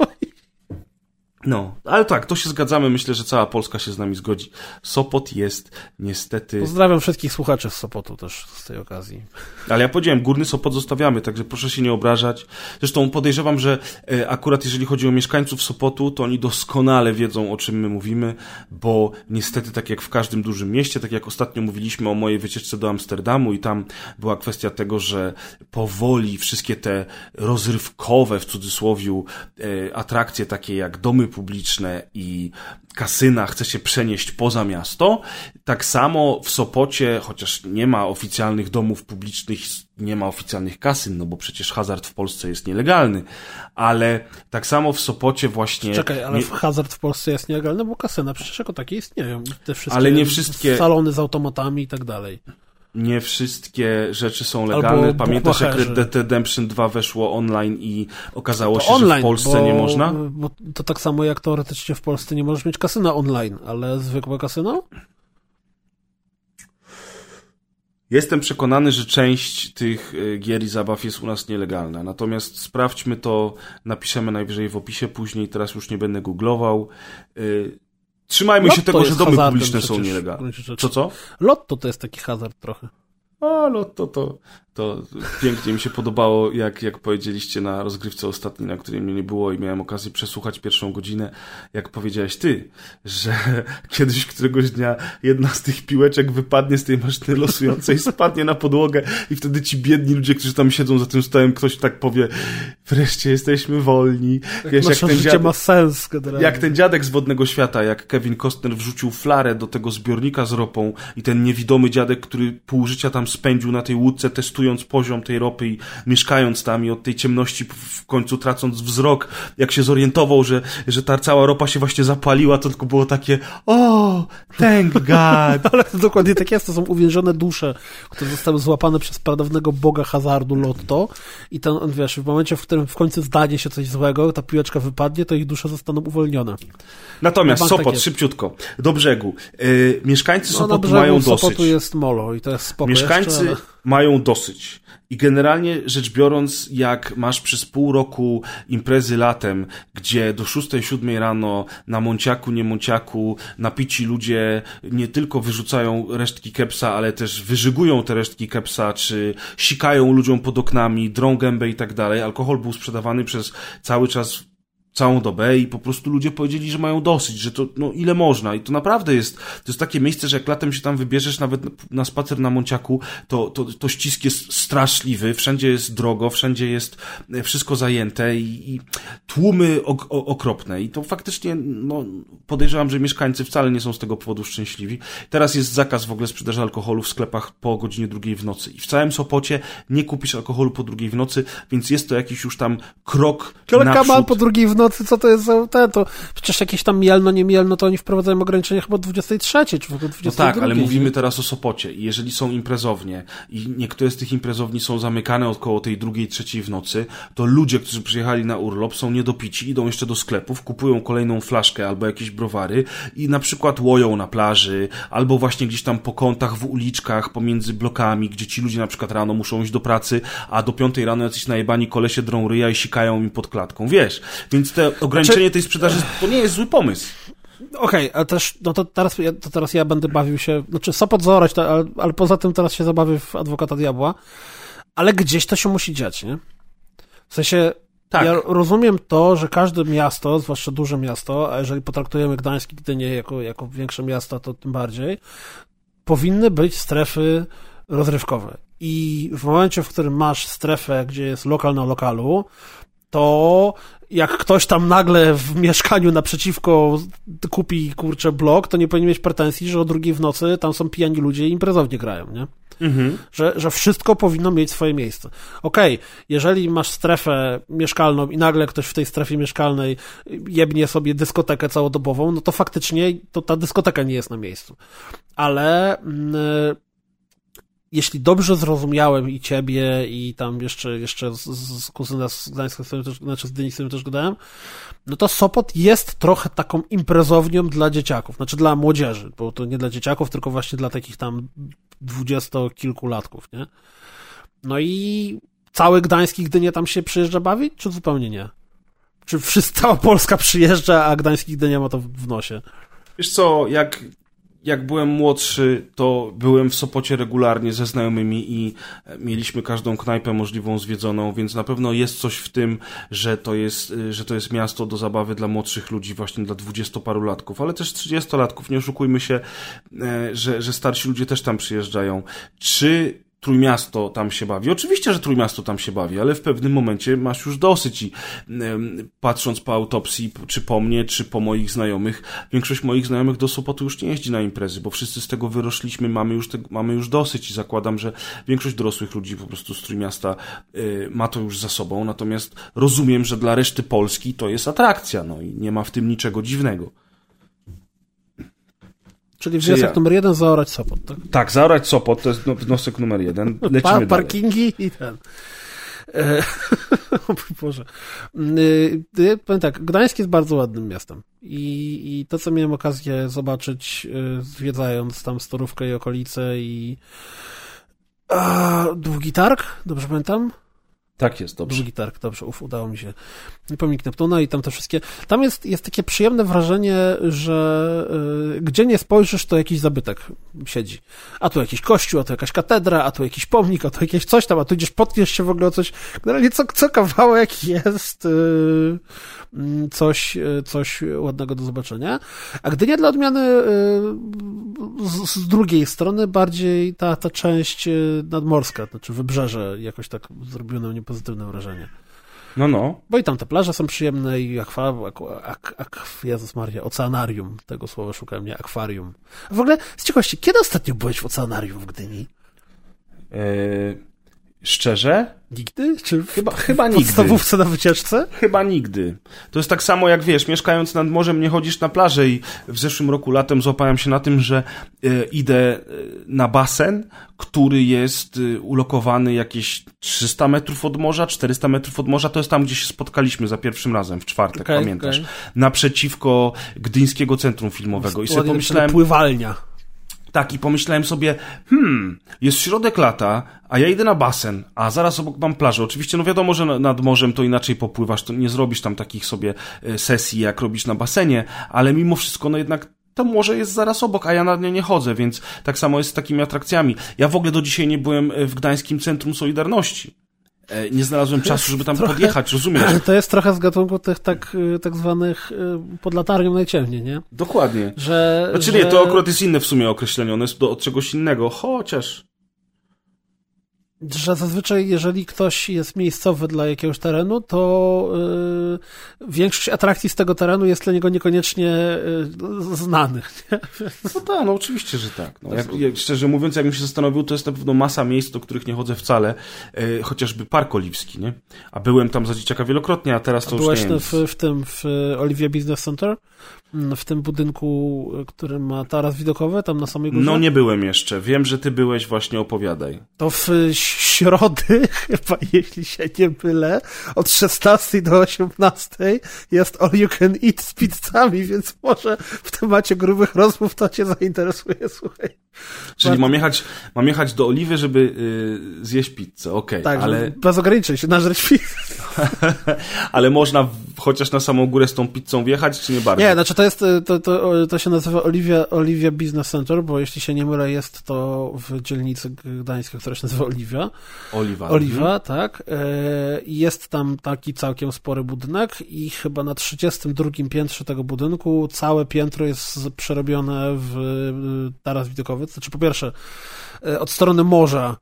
No, ale tak, to się zgadzamy, myślę, że cała Polska się z nami zgodzi. Sopot jest niestety... Pozdrawiam wszystkich słuchaczy z Sopotu też z tej okazji. Ale ja powiedziałem, górny Sopot zostawiamy, także proszę się nie obrażać. Zresztą podejrzewam, że e, akurat jeżeli chodzi o mieszkańców Sopotu, to oni doskonale wiedzą, o czym my mówimy, bo niestety, tak jak w każdym dużym mieście, tak jak ostatnio mówiliśmy o mojej wycieczce do Amsterdamu i tam była kwestia tego, że powoli wszystkie te rozrywkowe, w cudzysłowiu, e, atrakcje takie jak domy publiczne i kasyna chce się przenieść poza miasto. Tak samo w Sopocie, chociaż nie ma oficjalnych domów publicznych, nie ma oficjalnych kasyn, no bo przecież hazard w Polsce jest nielegalny, ale tak samo w Sopocie właśnie... Czekaj, ale nie- hazard w Polsce jest nielegalny, bo kasyna przecież jako takie istnieją. Te wszystkie Ale nie wszystkie- salony z automatami i tak dalej. Nie wszystkie rzeczy są legalne. Albo Pamiętasz, jak. Red Dead Redemption 2 weszło online i okazało To się, online, że w Polsce bo, nie można? Bo to tak samo jak teoretycznie w Polsce nie możesz mieć kasyna online, ale zwykłe kasyno? Jestem przekonany, że część tych y, gier i zabaw jest u nas nielegalna. Natomiast sprawdźmy to, napiszemy najwyżej w opisie później, teraz już nie będę googlował. Trzymajmy Lotto się tego, że domy publiczne są przecież, nielegalne. rzeczy. Co, co? Lotto to jest taki hazard trochę. A, no to, to, pięknie mi się podobało, jak, jak powiedzieliście na rozgrywce ostatniej, na której mnie nie było i miałem okazję przesłuchać pierwszą godzinę, jak powiedziałeś ty, że kiedyś któregoś dnia jedna z tych piłeczek wypadnie z tej maszyny losującej, spadnie na podłogę i wtedy ci biedni ludzie, którzy tam siedzą za tym stołem, ktoś tak powie, wreszcie jesteśmy wolni. Wiesz, jak ten życie dziadek, ma sens generalnie. Jak ten dziadek z Wodnego Świata, jak Kevin Costner wrzucił flarę do tego zbiornika z ropą i ten niewidomy dziadek, który pół życia tam spędził na tej łódce, poziom tej ropy i mieszkając tam i od tej ciemności w końcu tracąc wzrok, jak się zorientował, że, że ta cała ropa się właśnie zapaliła, to tylko było takie o, thank God. Ale to dokładnie tak jest, to są uwięzione dusze, które zostały złapane przez pradawnego boga hazardu Lotto i ten, wiesz, w momencie, w którym w końcu zdanie się coś złego, ta piłeczka wypadnie, to ich dusze zostaną uwolnione. Natomiast Sopot, tak szybciutko, do brzegu. Yy, mieszkańcy no, Sopotu mają dosyć. Sopotu jest molo i to jest spoko Mieszkańcy jeszcze, ale... mają dosyć. I generalnie rzecz biorąc, jak masz przez pół roku imprezy latem, gdzie do 6-7 rano na Monciaku, nie Monciaku, napici ludzie nie tylko wyrzucają resztki kepsa, ale też wyżygują te resztki kepsa, czy sikają ludziom pod oknami, drą gębę i tak dalej. Alkohol był sprzedawany przez cały czas całą dobę i po prostu ludzie powiedzieli, że mają dosyć, że to, no ile można i to naprawdę jest, to jest takie miejsce, że jak latem się tam wybierzesz nawet na spacer na Monciaku, to, to, to ścisk jest straszliwy, wszędzie jest drogo, wszędzie jest e, wszystko zajęte i, i tłumy ok, okropne i to faktycznie, no podejrzewam, że mieszkańcy wcale nie są z tego powodu szczęśliwi. Teraz jest zakaz w ogóle sprzedaży alkoholu w sklepach po godzinie drugiej w nocy i w całym Sopocie nie kupisz alkoholu po drugiej w nocy, więc jest to jakiś już tam krok Ale naprzód. po drugiej w nocy, co to jest za ten, to przecież jakieś tam mielno, nie mielno, to oni wprowadzają ograniczenia chyba 23, czy w ogóle 22. No tak, ale mówimy teraz o Sopocie i jeżeli są imprezownie i niektóre z tych imprezowni są zamykane około tej drugiej, trzeciej w nocy, to ludzie, którzy przyjechali na urlop są niedopici, idą jeszcze do sklepów, kupują kolejną flaszkę albo jakieś browary i na przykład łoją na plaży, albo właśnie gdzieś tam po kątach w uliczkach, pomiędzy blokami, gdzie ci ludzie na przykład rano muszą iść do pracy, a do piątej rano jacyś najebani kolesie drą ryja i sikają im pod klatką, wiesz? Więc te ograniczenie znaczy... tej sprzedaży to nie jest zły pomysł. Okej, okay, a też, no to teraz, to teraz ja będę bawił się, znaczy Sopot zaorać, ale, ale poza tym teraz się zabawię w Adwokata Diabła, ale gdzieś to się musi dziać, nie? W sensie, tak. ja rozumiem to, że każde miasto, zwłaszcza duże miasto, a jeżeli potraktujemy Gdańsk i Gdynię jako, jako większe miasta, to tym bardziej, powinny być strefy rozrywkowe. I w momencie, w którym masz strefę, gdzie jest lokal na lokalu, to jak ktoś tam nagle w mieszkaniu naprzeciwko kupi, kurczę, blok, to nie powinien mieć pretensji, że o drugiej w nocy tam są pijani ludzie i imprezownie grają, nie? Mhm. Że, że wszystko powinno mieć swoje miejsce. Okej, okay, jeżeli masz strefę mieszkalną i nagle ktoś w tej strefie mieszkalnej jebnie sobie dyskotekę całodobową, no to faktycznie to ta dyskoteka nie jest na miejscu. Ale yy, jeśli dobrze zrozumiałem i ciebie, i tam jeszcze, jeszcze z, z kuzyna z Gdańska, z też, znaczy z Dyni, z też gadałem, no to Sopot jest trochę taką imprezownią dla dzieciaków, znaczy dla młodzieży, bo to nie dla dzieciaków, tylko właśnie dla takich tam dwudziestokilkulatków, nie? No i cały Gdański Gdynie tam się przyjeżdża bawić, czy zupełnie nie? Czy cała Polska przyjeżdża, a Gdański Gdynia ma to w nosie? Wiesz co, jak jak byłem młodszy, to byłem w Sopocie regularnie ze znajomymi i mieliśmy każdą knajpę możliwą zwiedzoną, więc na pewno jest coś w tym, że to jest, że to jest miasto do zabawy dla młodszych ludzi, właśnie dla dwudziestoparolatków, ale też trzydziestolatków. Nie oszukujmy się, e, że, że starsi ludzie też tam przyjeżdżają. Czy Trójmiasto tam się bawi. Oczywiście, że Trójmiasto tam się bawi, ale w pewnym momencie masz już dosyć i patrząc po autopsji, czy po mnie, czy po moich znajomych, większość moich znajomych do Sopotu już nie jeździ na imprezy, bo wszyscy z tego wyrośliśmy, mamy już, te, mamy już dosyć i zakładam, że większość dorosłych ludzi po prostu z Trójmiasta y, ma to już za sobą, natomiast rozumiem, że dla reszty Polski to jest atrakcja, no i nie ma w tym niczego dziwnego. Czyli wniosek ja... numer jeden, zaorać Sopot, tak? Tak, zaorać Sopot, to jest no, wniosek numer jeden. Lecimy pa Parkingi dalej. i ten. E, o Boże. E, powiem tak, Gdańsk jest bardzo ładnym miastem I, i to, co miałem okazję zobaczyć, e, zwiedzając tam Storówkę i okolice i A, długi targ, dobrze pamiętam? Tak jest, dobrze. Długi targ, dobrze, uf, udało mi się. Pomnik Neptuna i tam te wszystkie. Tam jest, jest takie przyjemne wrażenie, że y, gdzie nie spojrzysz, to jakiś zabytek siedzi. A tu jakiś kościół, a tu jakaś katedra, a tu jakiś pomnik, a tu jakieś coś tam, a tu idziesz, potkniesz się w ogóle o coś. Generalnie co, co kawałek jest y, coś, y, coś ładnego do zobaczenia. A gdy nie dla odmiany y, z, z, drugiej strony bardziej ta, ta część y, nadmorska, znaczy wybrzeże jakoś tak zrobiło na mnie pozytywne wrażenie. No, no. Bo i tam te plaże są przyjemne i akwa, ak, ak, ak, Jezus Maria, oceanarium, tego słowa szukałem, nie akwarium. A w ogóle, z ciekawości, kiedy ostatnio byłeś w oceanarium w Gdyni? Yy, szczerze? Nigdy? Czy w, chyba, chyba w nigdy. podstawówce na wycieczce? Chyba nigdy. To jest tak samo jak wiesz, mieszkając nad morzem nie chodzisz na plażę i w zeszłym roku latem złapałem się na tym, że e, idę na basen, który jest e, ulokowany jakieś 300 metrów od morza, 400 metrów od morza. To jest tam, gdzie się spotkaliśmy za pierwszym razem w czwartek, okay, pamiętasz? Okay. Naprzeciwko Gdyńskiego Centrum Filmowego. I sobie pomyślałem... Pływalnia. Tak, i pomyślałem sobie, hmm, jest środek lata, a ja idę na basen, a zaraz obok mam plażę. Oczywiście, no wiadomo, że nad morzem to inaczej popływasz, to nie zrobisz tam takich sobie e, sesji, jak robisz na basenie, ale mimo wszystko, no jednak to morze jest zaraz obok, a ja na nie nie chodzę, więc tak samo jest z takimi atrakcjami. Ja w ogóle do dzisiaj nie byłem w Gdańskim Centrum Solidarności. E, nie znalazłem czasu, żeby tam trochę, podjechać, rozumiesz? To jest trochę z gatunku tych tak, y, tak zwanych y, pod latarnią najciemniej, nie? Dokładnie. Że, znaczy że... nie, to akurat jest inne w sumie określenie, ono jest do, od czegoś innego, chociaż że zazwyczaj, jeżeli ktoś jest miejscowy dla jakiegoś terenu, to yy, większość atrakcji z tego terenu jest dla niego niekoniecznie yy, znanych. Nie? No tak, no oczywiście, że tak. No, jak, jak, szczerze mówiąc, jakbym się zastanowił, to jest na pewno masa miejsc, do których nie chodzę wcale, yy, chociażby Park Oliwski, nie? A byłem tam za dzieciaka wielokrotnie, a teraz to a już byłeś nie Byłeś w, w tym, w Olivia Business Center? W tym budynku, który ma taras widokowy, tam na samej górze? No nie byłem jeszcze. Wiem, że ty byłeś, właśnie opowiadaj. To w środy, chyba jeśli się nie mylę, od 16 do 18 jest all you can eat z pizzami, więc może w temacie grubych rozmów to cię zainteresuje, słuchaj. Czyli Bardzo... mam jechać, mam jechać do Oliwy, żeby yy, zjeść pizzę, okej. Okay, tak, ale... bez ograniczeń się nażreć pizzę. ale można chociaż na samą górę z tą pizzą wjechać, czy nie bardzo? Nie, znaczy to jest, y, to, to, to się nazywa Olivia, Olivia Business Center, bo jeśli się nie mylę, jest to w dzielnicy gdańskiej, która się nazywa Oliwia. Oliwa. Oliwa, tak. Y, jest tam taki całkiem spory budynek i chyba na 32 piętrze tego budynku całe piętro jest przerobione w y, taras widokowy. Znaczy po pierwsze od strony morza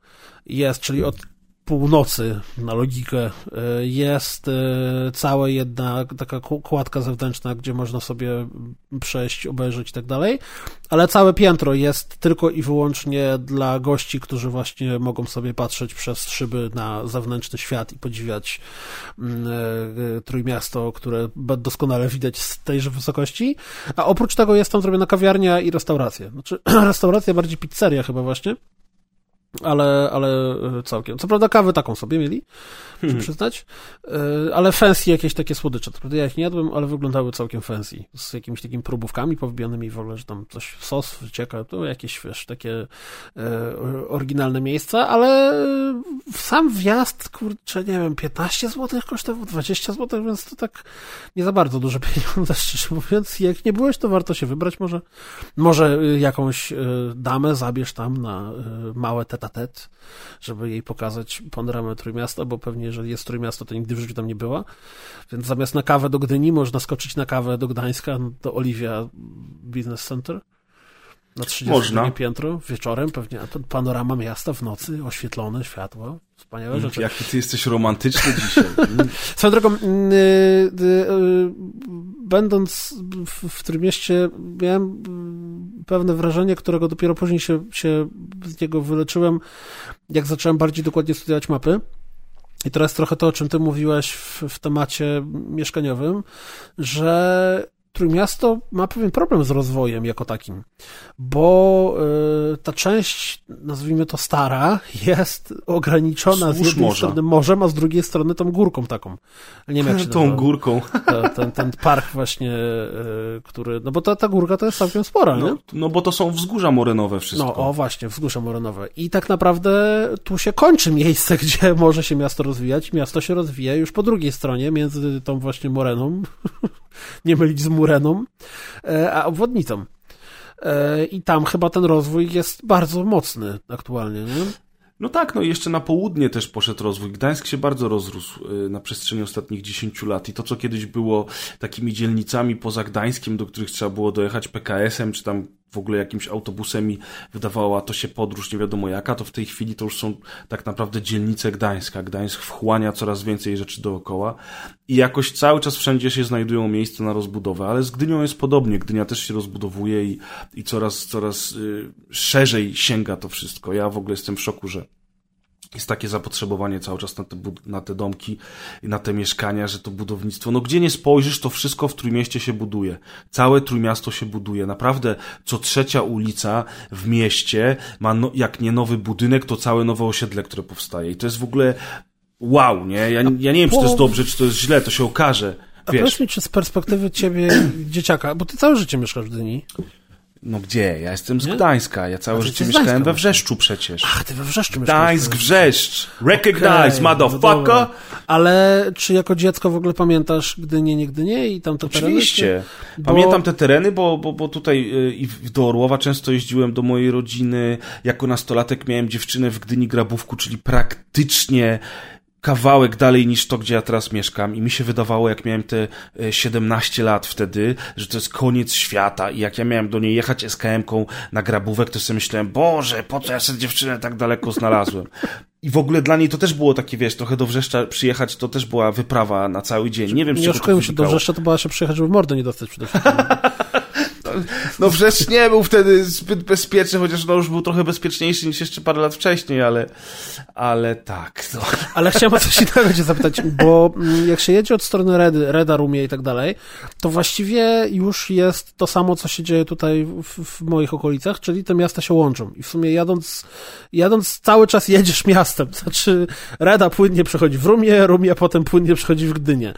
jest, czyli od północy na logikę e, jest e, cała jedna taka kładka zewnętrzna, gdzie można sobie przejść, obejrzeć i tak dalej, ale całe piętro jest tylko i wyłącznie dla gości, którzy właśnie mogą sobie patrzeć przez szyby na zewnętrzny świat i podziwiać mm, e, Trójmiasto, które doskonale widać z tejże wysokości, a oprócz tego jest tam zrobiona kawiarnia i restauracja. Znaczy, restauracja bardziej pizzeria chyba właśnie, ale, ale e, całkiem. Co prawda kawę taką sobie mieli, muszę hmm. przyznać, e, ale fancy jakieś takie słodycze. Prawda ja ich nie jadłem, ale wyglądały całkiem fancy. Z jakimiś takimi próbówkami powbijanymi w ogóle, że tam coś, sos wycieka, to jakieś, wiesz, takie e, oryginalne miejsca, ale sam wjazd, kurczę, nie wiem, 15 zł kosztował, 20 zł, więc to tak nie za bardzo duże pieniądze, szczerze mówiąc. Jak nie byłeś, to warto się wybrać może. Może jakąś damę zabierz tam na małe tete tet, żeby jej pokazać panoramę Trójmiasta, bo pewnie jeżeli jest Trójmiasto, to nigdy w życiu tam nie była. Więc zamiast na kawę do Gdyni, można skoczyć na kawę do Gdańska, do Oliwia Business Center. Na 30 Można. piętro, wieczorem pewnie panorama miasta w nocy, oświetlone, światło, wspaniałe rzeczy. Jak ty jesteś romantyczny dzisiaj. Swoją drogą, yy, yy, będąc w, w tym mieście, miałem pewne wrażenie, którego dopiero później się, się z niego wyleczyłem, jak zacząłem bardziej dokładnie studiować mapy. I teraz trochę to, o czym ty mówiłeś w, w temacie mieszkaniowym, że Trójmiasto ma pewien problem z rozwojem jako takim, bo y, ta część, nazwijmy to stara, jest ograniczona Służ z jednej morza. strony morzem, a z drugiej strony tą górką taką. Nie wiem jak się Tą nazywa. górką. Ta, ten, ten park właśnie, y, który, no bo ta, ta górka to jest całkiem spora, no, nie? No bo to są wzgórza morenowe wszystko. No, o właśnie, wzgórza morenowe. I tak naprawdę tu się kończy miejsce, gdzie może się miasto rozwijać. Miasto się rozwija już po drugiej stronie, między tą właśnie moreną, nie mylić z mureną, e, a obwodnicą. E, I tam chyba ten rozwój jest bardzo mocny aktualnie, nie? No tak, no i jeszcze na południe też poszedł rozwój. Gdańsk się bardzo rozrósł y, na przestrzeni ostatnich 10 lat i to, co kiedyś było takimi dzielnicami poza Gdańskiem, do których trzeba było dojechać PKS-em, czy tam w ogóle jakimś autobusem i wydawała to się podróż nie wiadomo jaka, to w tej chwili to już są tak naprawdę dzielnice Gdańska. Gdańsk wchłania coraz więcej rzeczy dookoła i jakoś cały czas wszędzie się znajdują miejsca na rozbudowę, ale z Gdynią jest podobnie. Gdynia też się rozbudowuje i, i coraz, coraz y, szerzej sięga to wszystko. Ja w ogóle jestem w szoku, że jest takie zapotrzebowanie cały czas na te, na te domki i na te mieszkania, że to budownictwo, no gdzie nie spojrzysz, to wszystko w Trójmieście się buduje. Całe Trójmiasto się buduje. Naprawdę co trzecia ulica w mieście ma, no, jak nie nowy budynek, to całe nowe osiedle, które powstaje. I to jest w ogóle wow, nie? Ja, ja nie wiem, czy to jest dobrze, czy to jest źle, to się okaże. Wiesz. A powiedz mi, czy z perspektywy ciebie, dzieciaka, bo ty całe życie mieszkasz w Gdyni. No gdzie? Ja jestem z nie? Gdańska. Ja całe życie mieszkałem we Wrzeszczu przecież. Ach, ty we Wrzeszczu Gdańsk, Wrzeszcz. Recognize, okay, motherfucker. No Ale czy jako dziecko w ogóle pamiętasz Gdynię, nie Gdynię i tam te tereny? Oczywiście. Bo... Pamiętam te tereny, bo, bo, bo tutaj y, i do Orłowa często jeździłem do mojej rodziny. Jako nastolatek miałem dziewczynę w Gdyni Grabówku, czyli praktycznie kawałek dalej niż to, gdzie ja teraz mieszkam i mi się wydawało, jak miałem te 17 e, lat wtedy, że to jest koniec świata i jak ja miałem do niej jechać SKM-ką na grabówek, to sobie myślałem, Boże, po co ja sobie dziewczynę tak daleko znalazłem? I w ogóle dla niej to też było takie, wiesz, trochę do Wrzeszcza przyjechać, to też była wyprawa na cały dzień. Nie wiem, czy Nie oszukujmy się, do Wrzeszcza to była się przyjechać, żeby mordę nie dostać przede wszystkim. No Wrzeszcz nie był wtedy zbyt bezpieczny, chociaż no już był trochę bezpieczniejszy niż jeszcze parę lat wcześniej, ale, ale tak. No. Ale chciałem o coś innego cię zapytać, bo mm, jak się jedzie od strony Redy, Reda, Rumie i tak dalej, to właściwie już jest to samo, co się dzieje tutaj w, w moich okolicach, czyli te miasta się łączą. I w sumie jadąc, jadąc cały czas jedziesz miastem. Znaczy Reda płynnie przechodzi w Rumie, Rumie potem płynnie przechodzi w Gdynię.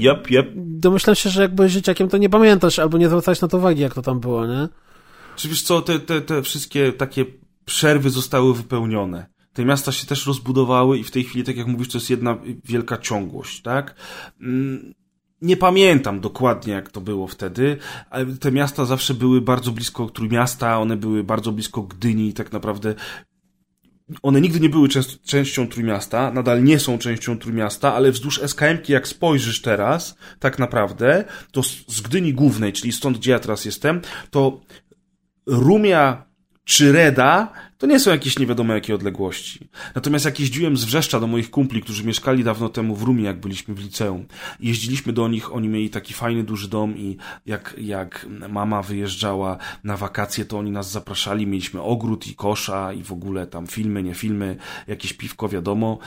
Yep, yep. Domyślam się, że jakby życiakiem to nie pamiętasz albo nie zwracałeś na to uwagi, jak to tam było, nie? Czy wiesz co, te, te, te wszystkie takie przerwy zostały wypełnione. Te miasta się też rozbudowały i w tej chwili, tak jak mówisz, to jest jedna wielka ciągłość, tak? Mm, nie pamiętam dokładnie, jak to było wtedy, ale te miasta zawsze były bardzo blisko Trójmiasta, one były bardzo blisko Gdyni tak naprawdę one nigdy nie były częścią Trójmiasta, nadal nie są częścią Trójmiasta, ale wzdłuż SKM-ki, jak spojrzysz teraz, tak naprawdę, to z Gdyni Głównej, czyli stąd, gdzie ja teraz jestem, to Rumia czy Reda to nie są jakieś nie wiadomo jakie odległości. Natomiast jak jeździłem z Wrzeszcza do moich kumpli, którzy mieszkali dawno temu w Rumie, jak byliśmy w liceum, jeździliśmy do nich, oni mieli taki fajny, duży dom i jak, jak mama wyjeżdżała na wakacje, to oni nas zapraszali, mieliśmy ogród i kosza i w ogóle tam filmy, nie filmy, jakieś piwko, wiadomo,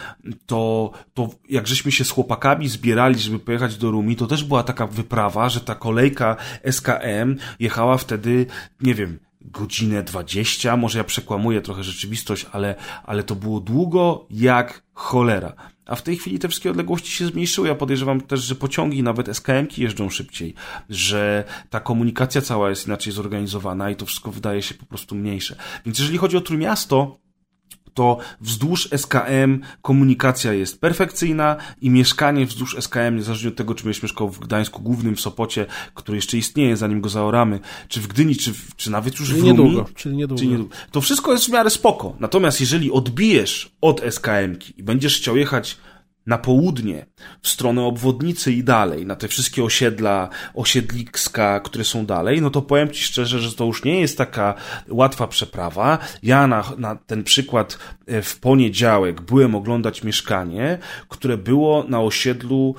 to, to jak żeśmy się z chłopakami zbierali, żeby pojechać do Rumi, to też była taka wyprawa, że ta kolejka SKM jechała wtedy, nie wiem, godzinę dwadzieścia, może ja przekłamuję trochę rzeczywistość, ale, ale to było długo jak cholera. A w tej chwili te wszystkie odległości się zmniejszyły. Ja podejrzewam też, że pociągi, nawet SKM-ki jeżdżą szybciej, że ta komunikacja cała jest inaczej zorganizowana i to wszystko wydaje się po prostu mniejsze. Więc jeżeli chodzi o Trójmiasto, to wzdłuż SKM komunikacja jest perfekcyjna i mieszkanie wzdłuż SKM, niezależnie od tego, czy będziesz mieszkał w Gdańsku Głównym, w Sopocie, który jeszcze istnieje, zanim go zaoramy, czy w Gdyni, czy, czy nawet już czyli w Rumi, niedługo, czyli niedługo. Czyli niedługo. To wszystko jest w miarę spoko. Natomiast jeżeli odbijesz od SKM-ki i będziesz chciał jechać na południe, w stronę obwodnicy i dalej, na te wszystkie osiedla, osiedliska, które są dalej, no to powiem Ci szczerze, że to już nie jest taka łatwa przeprawa. Ja na, na ten przykład e, w poniedziałek byłem oglądać mieszkanie, które było na osiedlu,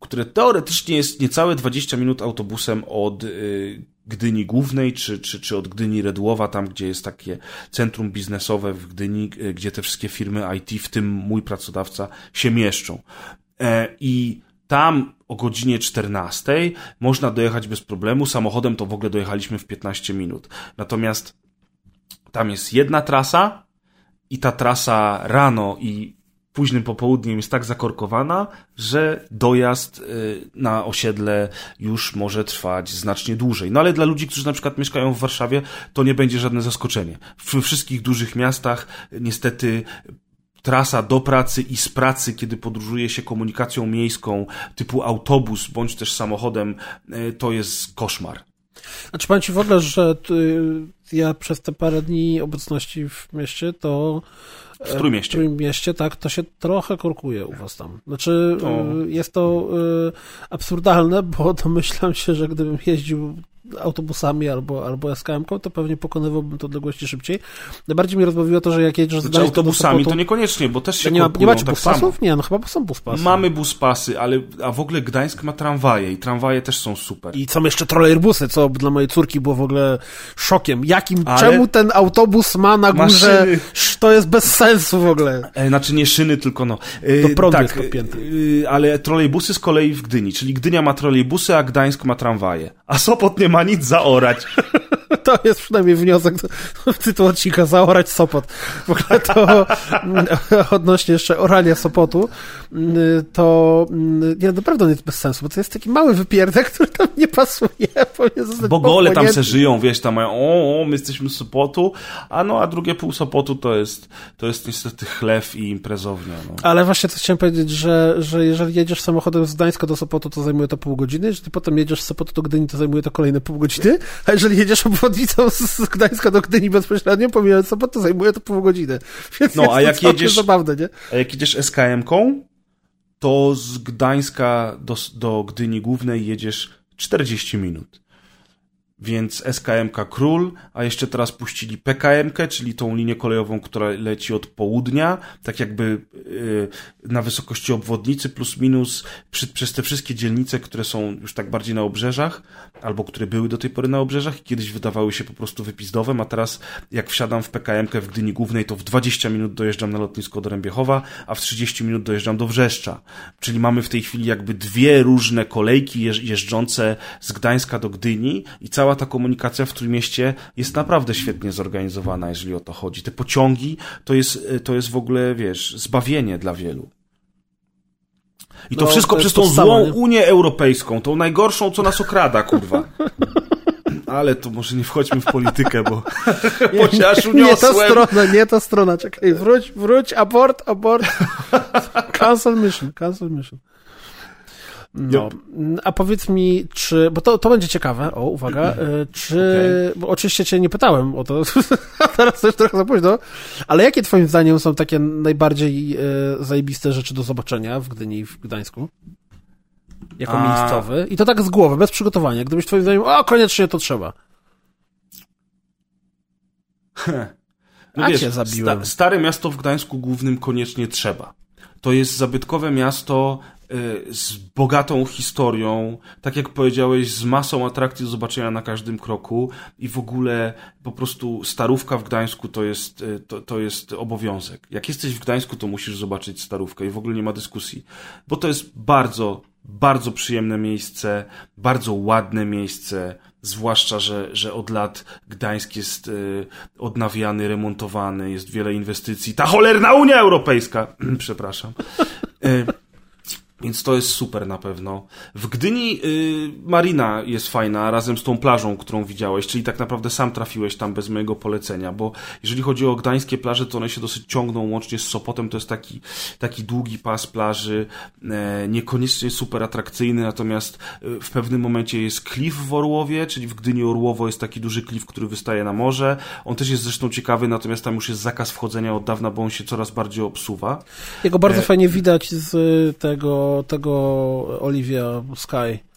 które teoretycznie jest niecałe 20 minut autobusem od y, Gdyni Głównej, czy, czy, czy od Gdyni Redłowa, tam gdzie jest takie centrum biznesowe w Gdyni, gdzie te wszystkie firmy IT, w tym mój pracodawca, się mieszczą. E, I tam o godzinie 14 można dojechać bez problemu. Samochodem to w ogóle dojechaliśmy w 15 minut. Natomiast tam jest jedna trasa i ta trasa rano i późnym popołudniem jest tak zakorkowana, że dojazd y, na osiedle już może trwać znacznie dłużej. No ale dla ludzi, którzy na przykład mieszkają w Warszawie, to nie będzie żadne zaskoczenie. W wszystkich dużych miastach niestety trasa do pracy i z pracy, kiedy podróżuje się komunikacją miejską typu autobus bądź też samochodem, y, to jest koszmar. Znaczy powiem Ci w ogóle, że ja przez te parę dni obecności w mieście to w Trójmieście. W Trójmieście, tak, to się trochę korkuje u was tam. Znaczy, o. Y, jest to y, absurdalne, bo domyślam się, że gdybym jeździł autobusami albo, albo SKM-ką, to pewnie pokonywałbym te odległości szybciej. Najbardziej mnie rozbawiło to, że jak jedziesz znaczy, z autobusami Sopotu, to niekoniecznie, bo też się nie, ma, nie macie tak buspasów? Samo. Nie, no chyba są buspasy. Mamy buspasy, ale a w ogóle Gdańsk ma tramwaje i tramwaje też są super. I są jeszcze trolejbusy, co dla mojej córki było w ogóle szokiem. Jakim, ale... czemu ten autobus ma na górze, Maszyny. to jest bez sensu w ogóle. E, znaczy nie szyny, tylko no. E, to prąd tak, jest podpięty. E, ale trolejbusy z kolei w Gdyni, czyli Gdynia ma trolejbusy, a Gdańsk ma tramwaje. A Sopot nie ma nic zaorać. To jest przynajmniej wniosek w tytułu odcinka Zaorać Sopot. W ogóle to odnośnie jeszcze orania Sopotu, to nie, naprawdę on jest bez sensu, bo to jest taki mały wypierdek, który tam nie pasuje. Bo gole tam se żyją, wiesz, tam mają, o, o, my jesteśmy z Sopotu, a no, a drugie pół Sopotu to jest, to jest niestety chlew i imprezownia. No. Ale właśnie to chciałem powiedzieć, że, że jeżeli jedziesz samochodem z Gdańska do Sopotu, to zajmuje to pół godziny, jeżeli potem jedziesz z Sopotu do Gdyni, to zajmuje to kolejne pół godziny, a jeżeli jedziesz obwodnicą z Gdańska do Gdyni bezpośrednio, pomijając Sopot, to zajmuje to pół godziny. Więc no, a jak jedziesz, zabawne, nie? A jak jedziesz SKM-ką, to z Gdańska do, do Gdyni Głównej jedziesz 40 minut więc SKMK Król, a jeszcze teraz puścili PKMK, czyli tą linię kolejową, która leci od południa, tak jakby yy, na wysokości obwodnicy plus minus przy, przez te wszystkie dzielnice, które są już tak bardziej na obrzeżach, albo które były do tej pory na obrzeżach i kiedyś wydawały się po prostu wypizdowem, a teraz jak wsiadam w PKMK w Gdyni Głównej, to w 20 minut dojeżdżam na lotnisko do Rębiechowa, a w 30 minut dojeżdżam do Wrzeszcza. Czyli mamy w tej chwili jakby dwie różne kolejki jeżdżące z Gdańska do Gdyni i cała cała ta komunikacja w Trójmieście jest naprawdę świetnie zorganizowana, jeżeli o to chodzi. Te pociągi to jest, to jest w ogóle, wiesz, zbawienie dla wielu. I to no, wszystko to przez tą złą nie? Unię Europejską, tą najgorszą, co nas okrada, kurwa. Ale to może nie wchodźmy w politykę, bo, bo się aż uniosłem. Nie ta strona, nie ta strona. Czekaj, wróć, wróć, abort, abort. Cancel mission, cancel mission. No. A powiedz mi, czy, bo to, to będzie ciekawe, o, uwaga, e, czy, okay. bo oczywiście cię nie pytałem o to, a teraz też trochę za późno, ale jakie twoim zdaniem są takie najbardziej e, zajebiste rzeczy do zobaczenia w Gdyni i w Gdańsku? Jako a... miejscowy? I to tak z głowy, bez przygotowania. Gdybyś twoim zdaniem, o, koniecznie to trzeba. No a wiesz, cię zabiłem. Sta stare miasto w Gdańsku głównym koniecznie trzeba. To jest zabytkowe miasto Y, z bogatą historią, tak jak powiedziałeś, z masą atrakcji do zobaczenia na każdym kroku i w ogóle po prostu starówka w Gdańsku to jest, y, to, to jest obowiązek. Jak jesteś w Gdańsku, to musisz zobaczyć starówkę i w ogóle nie ma dyskusji, bo to jest bardzo, bardzo przyjemne miejsce, bardzo ładne miejsce, zwłaszcza, że, że od lat Gdańsk jest y, odnawiany, remontowany, jest wiele inwestycji. Ta cholerna Unia Europejska! Przepraszam. Y, więc to jest super na pewno. W Gdyni y, marina jest fajna, razem z tą plażą, którą widziałeś, czyli tak naprawdę sam trafiłeś tam bez mojego polecenia, bo jeżeli chodzi o gdańskie plaże, to one się dosyć ciągną łącznie z Sopotem, to jest taki, taki długi pas plaży, e, niekoniecznie super atrakcyjny, natomiast e, w pewnym momencie jest klif w Orłowie, czyli w Gdyni Orłowo jest taki duży klif, który wystaje na morze. On też jest zresztą ciekawy, natomiast tam już jest zakaz wchodzenia od dawna, bo on się coraz bardziej obsuwa. Jego bardzo e... fajnie widać z tego tego Olivia Sky.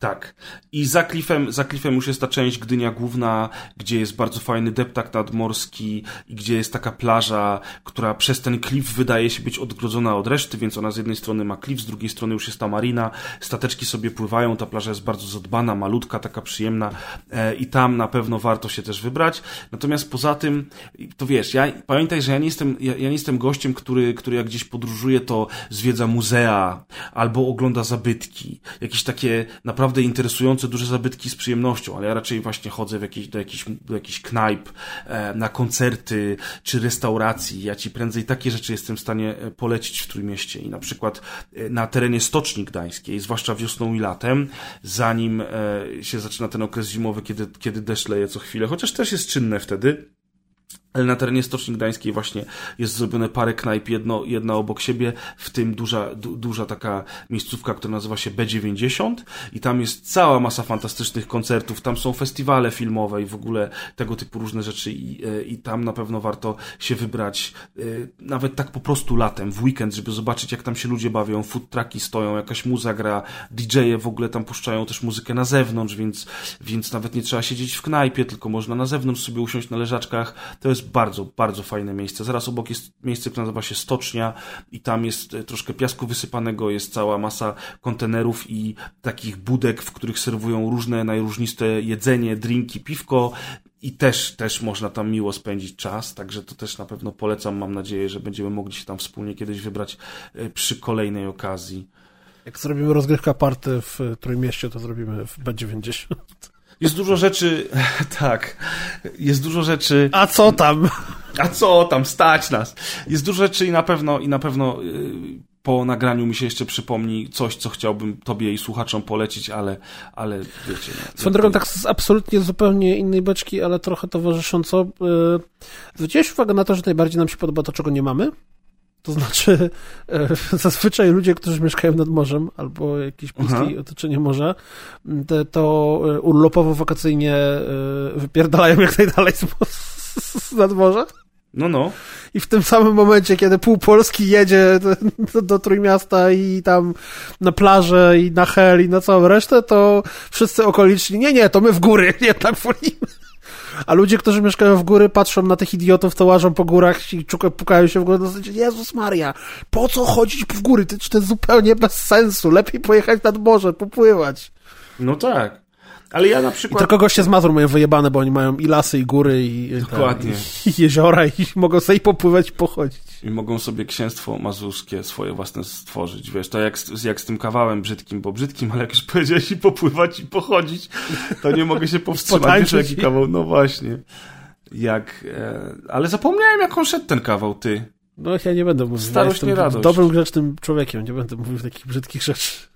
Tak. I za klifem, za klifem już jest ta część Gdynia Główna, gdzie jest bardzo fajny deptak nadmorski i gdzie jest taka plaża, która przez ten klif wydaje się być odgrodzona od reszty, więc ona z jednej strony ma klif, z drugiej strony już jest ta marina, stateczki sobie pływają, ta plaża jest bardzo zadbana, malutka, taka przyjemna e, i tam na pewno warto się też wybrać. Natomiast poza tym, to wiesz, ja, pamiętaj, że ja nie jestem, ja, ja nie jestem gościem, który, który jak gdzieś podróżuje, to zwiedza muzea albo ogląda zabytki. Jakieś takie naprawdę naprawdę interesujące duże zabytki z przyjemnością, ale ja raczej właśnie chodzę w jakieś, do jakichś, do jakichś knajp, e, na koncerty czy restauracji. Ja ci prędzej takie rzeczy jestem w stanie e, polecić w Trójmieście i na przykład e, na terenie Stoczni Gdańskiej, zwłaszcza wiosną i latem, zanim się zaczyna ten okres zimowy, kiedy, kiedy deszcz leje co chwilę, chociaż też jest czynne wtedy, na terenie Stoczni Gdańskiej właśnie jest zrobione parę knajp, jedno, jedna obok siebie, w tym duża, du, duża taka miejscówka, która nazywa się B90 i tam jest cała masa fantastycznych koncertów, tam są festiwale filmowe i w ogóle tego typu różne rzeczy. I, e, i tam na pewno warto się wybrać, e, nawet tak po prostu latem, w weekend, żeby zobaczyć jak tam się ludzie bawią, food trucki stoją, jakaś muza gra, DJ-e w ogóle tam puszczają też muzykę na zewnątrz, więc, więc nawet nie trzeba siedzieć w knajpie, tylko można na zewnątrz sobie usiąść na leżaczkach, to jest jest bardzo, bardzo fajne miejsce. Zaraz obok jest miejsce, które nazywa się Stocznia i tam jest e, troszkę piasku wysypanego, jest cała masa kontenerów i takich budek, w których serwują różne najróżniste jedzenie, drinki, piwko i też, też można tam miło spędzić czas, także to też na pewno polecam. Mam nadzieję, że będziemy mogli się tam wspólnie kiedyś wybrać e, przy kolejnej okazji. Jak zrobimy rozgrywka party w Trójmieście, to zrobimy w B90. Jest dużo rzeczy, tak, jest dużo rzeczy... A co tam? A co tam, stać nas. Jest dużo rzeczy i na pewno, i na pewno yy, po nagraniu mi się jeszcze przypomni coś, co chciałbym tobie i słuchaczom polecić, ale, ale wiecie... No, Swoją drogą, tak z absolutnie zupełnie innej beczki, ale trochę towarzysząco. Yy, zwróciłeś uwagę na to, że najbardziej nam się podoba to, czego nie mamy? To znaczy, e, zazwyczaj ludzie, którzy mieszkają nad morzem albo jakieś bliskie otoczenie morza, te, to e, urlopowo-wakacyjnie e, wypierdalają jak najdalej z, z nadmorza. No, no. I w tym samym momencie, kiedy pół Polski jedzie do, do Trójmiasta i tam na plażę i na hel i na całą resztę, to wszyscy okoliczni, nie, nie, to my w góry jednak wolimy. A ludzie, którzy mieszkają w góry, patrzą na tych idiotów, to łażą po górach i pukają się w górę. No, Jezus Maria, po co chodzić w góry? To jest zupełnie bez sensu. Lepiej pojechać nad morze, popływać. No tak. Ale ja na przykład... I tylko goście z Mazur mają wyjebane, bo oni mają i lasy, i góry, i, Dokładnie. i, i jeziora, i mogą sobie popływać i pochodzić. I mogą sobie księstwo mazurskie swoje własne stworzyć. Wiesz, to jak, jak z tym kawałem brzydkim, bo brzydkim, ale jak już powiedziałeś i popływać i pochodzić, to nie mogę się powstrzymać. Wiesz, jaki kawał? No właśnie. Jak... E... Ale zapomniałem, jak on szedł ten kawał, ty. No ja nie będę mówił. Starość, ja nie radość. dobrym, grzecznym człowiekiem, nie będę mówił takich brzydkich rzeczy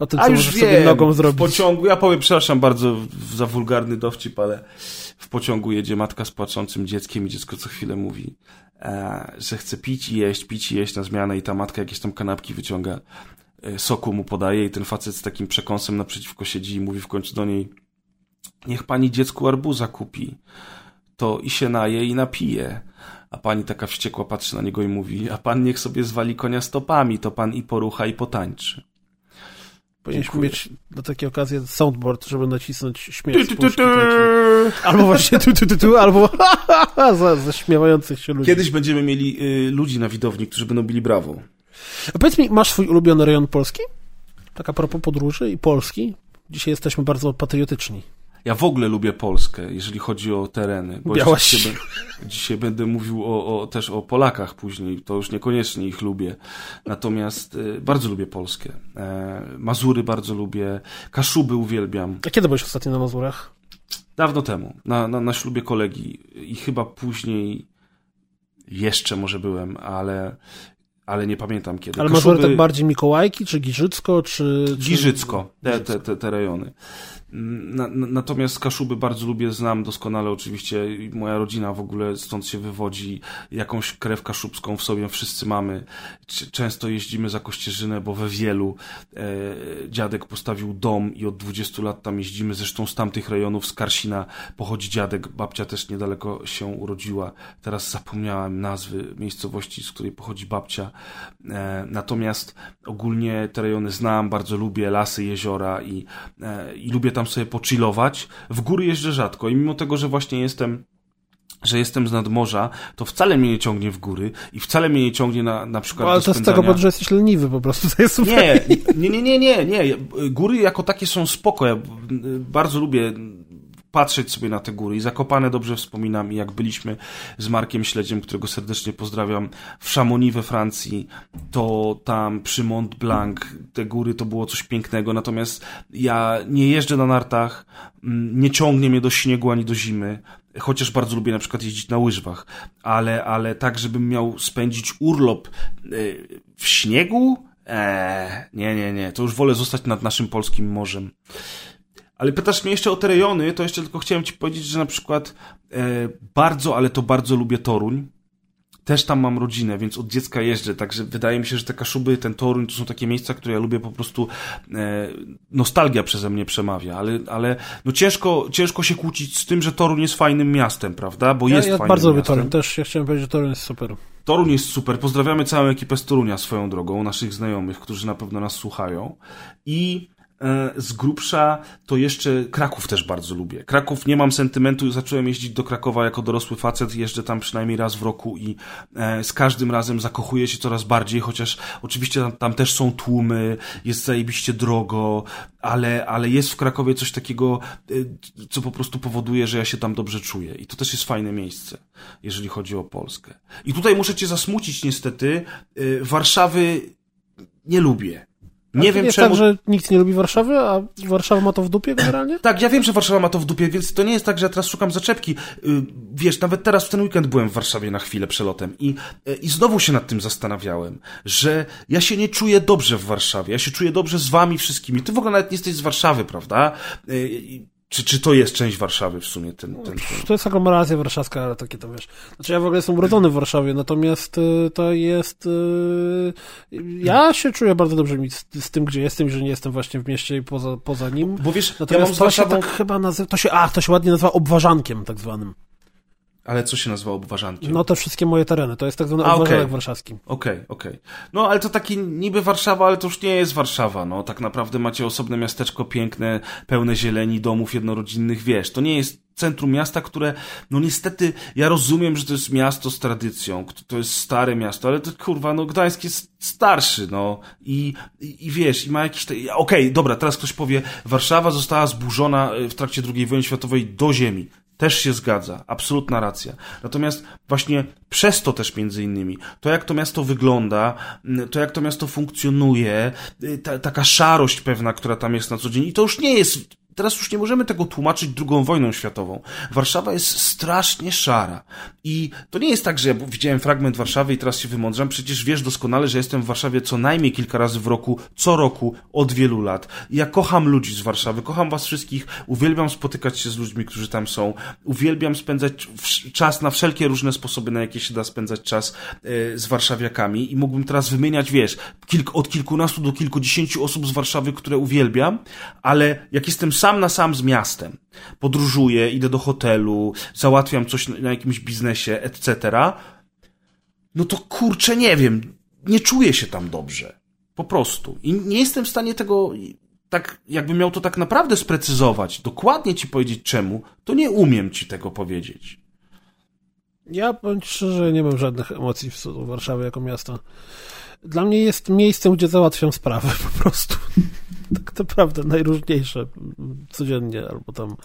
o tym, A co już możesz wiem, sobie nogą zrobić. W pociągu, ja powiem, przepraszam bardzo za wulgarny dowcip, ale w pociągu jedzie matka z płaczącym dzieckiem i dziecko co chwilę mówi, e, że chce pić i jeść, pić i jeść na zmianę i ta matka jakieś tam kanapki wyciąga, e, soku mu podaje i ten facet z takim przekąsem naprzeciwko siedzi i mówi w końcu do niej, niech pani dziecku arbuza kupi, to i się naje i napije. A pani taka wściekła patrzy na niego i mówi, a pan niech sobie zwali konia stopami, to pan i porucha i potańczy. Powinniśmy mieć do takiej okazji soundboard, żeby nacisnąć śmiech tu, tu, tu, Albo właśnie tu, tu, tu, tu albo ze śmiewających się ludzi. Kiedyś będziemy mieli y, ludzi na widowni, którzy będą bili brawo. A powiedz mi, masz swój ulubiony rejon Polski? Tak a propos podróży i Polski. Dzisiaj jesteśmy bardzo patriotyczni. Ja w ogóle lubię Polskę, jeżeli chodzi o tereny. Bo dzisiaj, dzisiaj, będę mówił o, o, też o Polakach później, to już niekoniecznie ich lubię. Natomiast y, bardzo lubię Polskę. E, Mazury bardzo lubię, Kaszuby uwielbiam. A kiedy byłeś ostatnio na Mazurach? Dawno temu, na, na, na ślubie kolegi i chyba później jeszcze może byłem, ale ale nie pamiętam kiedy. Ale Kaszuby... Mazury tak bardziej Mikołajki, czy Giżycko, czy... Giżycko, te, te, te, te rejony. Na, na, natomiast Kaszuby bardzo lubię, znam doskonale oczywiście, moja rodzina w ogóle stąd się wywodzi, jakąś krew kaszubską w sobie wszyscy mamy. Często jeździmy za Kościerzynę, bo we Wielu e, dziadek postawił dom i od 20 lat tam jeździmy, zresztą z tamtych rejonów, z Karsina pochodzi dziadek, babcia też niedaleko się urodziła, teraz zapomniałem nazwy miejscowości, z której pochodzi babcia. E, natomiast ogólnie te rejony znam, bardzo lubię, lasy, jeziora i, e, i lubię tam sobie pochillować. W góry jeżdżę rzadko i mimo tego, że właśnie jestem że jestem z nadmorza, to wcale mnie nie ciągnie w góry i wcale mnie nie ciągnie na, na przykład no, ale to z tego powodu, że jesteś leniwy po prostu, to jest super. Nie, nie, nie, nie, nie, nie. Góry jako takie są spoko. Ja bardzo lubię patrzeć sobie na te góry i Zakopane dobrze wspominam i jak byliśmy z Markiem Śledziem, którego serdecznie pozdrawiam, w Chamonix we Francji, to tam przy Mont Blanc te góry to było coś pięknego, natomiast ja nie jeżdżę na nartach, mm, nie ciągnie mnie do śniegu ani do zimy, chociaż bardzo lubię na przykład jeździć na łyżwach, ale, ale tak, żebym miał spędzić urlop y, w śniegu? Eee, nie, nie, nie, to już wolę zostać nad naszym polskim morzem. Ale pytasz mnie jeszcze o te rejony, to jeszcze tylko chciałem ci powiedzieć, że na przykład e, bardzo, ale to bardzo lubię Toruń. Też tam mam rodzinę, więc od dziecka jeżdżę, także wydaje mi się, że te Kaszuby, ten Toruń to są takie miejsca, które ja lubię po prostu, e, nostalgia przeze mnie przemawia, ale, ale no ciężko, ciężko się kłócić z tym, że Toruń jest fajnym miastem, prawda? Bo ja, jest ja fajnym bardzo lubię Toruń, też ja chciałem powiedzieć, że Toruń jest super. Toruń jest super. Pozdrawiamy całą ekipę z Torunia swoją drogą, naszych znajomych, którzy na pewno nas słuchają. I z grubsza to jeszcze Kraków też bardzo lubię. Kraków nie mam sentymentu, zacząłem jeździć do Krakowa jako dorosły facet, jeżdżę tam przynajmniej raz w roku i e, z każdym razem zakochuję się coraz bardziej, chociaż oczywiście tam, tam też są tłumy, jest zajebiście drogo, ale, ale jest w Krakowie coś takiego, e, co po prostu powoduje, że ja się tam dobrze czuję. I to też jest fajne miejsce, jeżeli chodzi o Polskę. I tutaj muszę cię zasmucić niestety, Warszawy nie lubię. Nie wiem jest czemu. tak, że nikt nie lubi Warszawy, a Warszawa ma to w dupie generalnie? Tak, ja wiem, że Warszawa ma to w dupie, więc to nie jest tak, że ja teraz szukam zaczepki. Y, wiesz, nawet teraz w ten weekend byłem w Warszawie na chwilę przelotem i, y, i znowu się nad tym zastanawiałem, że ja się nie czuję dobrze w Warszawie, ja się czuję dobrze z wami wszystkimi. Ty w ogóle nawet nie jesteś z Warszawy, prawda? Czy, czy to jest część Warszawy w sumie? Ten, ten, ten... To jest aglomeracja warszawska, ale takie to wiesz. Znaczy ja w ogóle jestem urodzony w Warszawie, natomiast y, to jest... Y, ja się czuję bardzo dobrze z, z tym, gdzie jestem, że nie jestem właśnie w mieście i poza, poza nim. Bo wiesz, natomiast ja mam z Warszawą... to się tak chyba nazywa... To się, a, to się ładnie nazywa obważankiem tak zwanym. Ale co się nazywa obważankiem? No to wszystkie moje tereny, to jest tak zwany obważanek okay. warszawski. Okej, okay, okej. Okay. No ale to taki niby Warszawa, ale to już nie jest Warszawa, no. Tak naprawdę macie osobne miasteczko piękne, pełne zieleni, domów jednorodzinnych, wiesz. To nie jest centrum miasta, które, no niestety, ja rozumiem, że to jest miasto z tradycją, to jest stare miasto, ale to kurwa, no Gdańsk jest starszy, no. I, i, i wiesz, i ma jakiś... Te... Okej, okay, dobra, teraz ktoś powie, Warszawa została zburzona w trakcie II wojny światowej do ziemi. Też się zgadza, absolutna racja. Natomiast właśnie przez to też między innymi, to jak to miasto wygląda, to jak to miasto funkcjonuje, y, ta, taka szarość pewna, która tam jest na co dzień i to już nie jest teraz już nie możemy tego tłumaczyć drugą wojną światową. Warszawa jest strasznie szara. I to nie jest tak, że ja widziałem fragment Warszawy i teraz się wymądrzam. Przecież wiesz doskonale, że jestem w Warszawie co najmniej kilka razy w roku, co roku, od wielu lat. Ja kocham ludzi z Warszawy, kocham was wszystkich, uwielbiam spotykać się z ludźmi, którzy tam są, uwielbiam spędzać czas na wszelkie różne sposoby, na jakie się da spędzać czas e, z warszawiakami i mógłbym teraz wymieniać, wiesz, kilk, od kilkunastu do kilkudziesięciu osób z Warszawy, które uwielbiam, ale jak jestem sam na sam z miastem. Podróżuję, idę do hotelu, załatwiam coś na jakimś biznesie, etc. No to kurczę, nie wiem, nie czuję się tam dobrze. Po prostu. I nie jestem w stanie tego tak, jakbym miał to tak naprawdę sprecyzować, dokładnie ci powiedzieć czemu, to nie umiem ci tego powiedzieć. Ja powiem szczerze, nie mam żadnych emocji w Warszawie jako miasto. Dla mnie jest miejscem, gdzie załatwiam sprawy po prostu tak naprawdę najróżniejsze codziennie, albo tam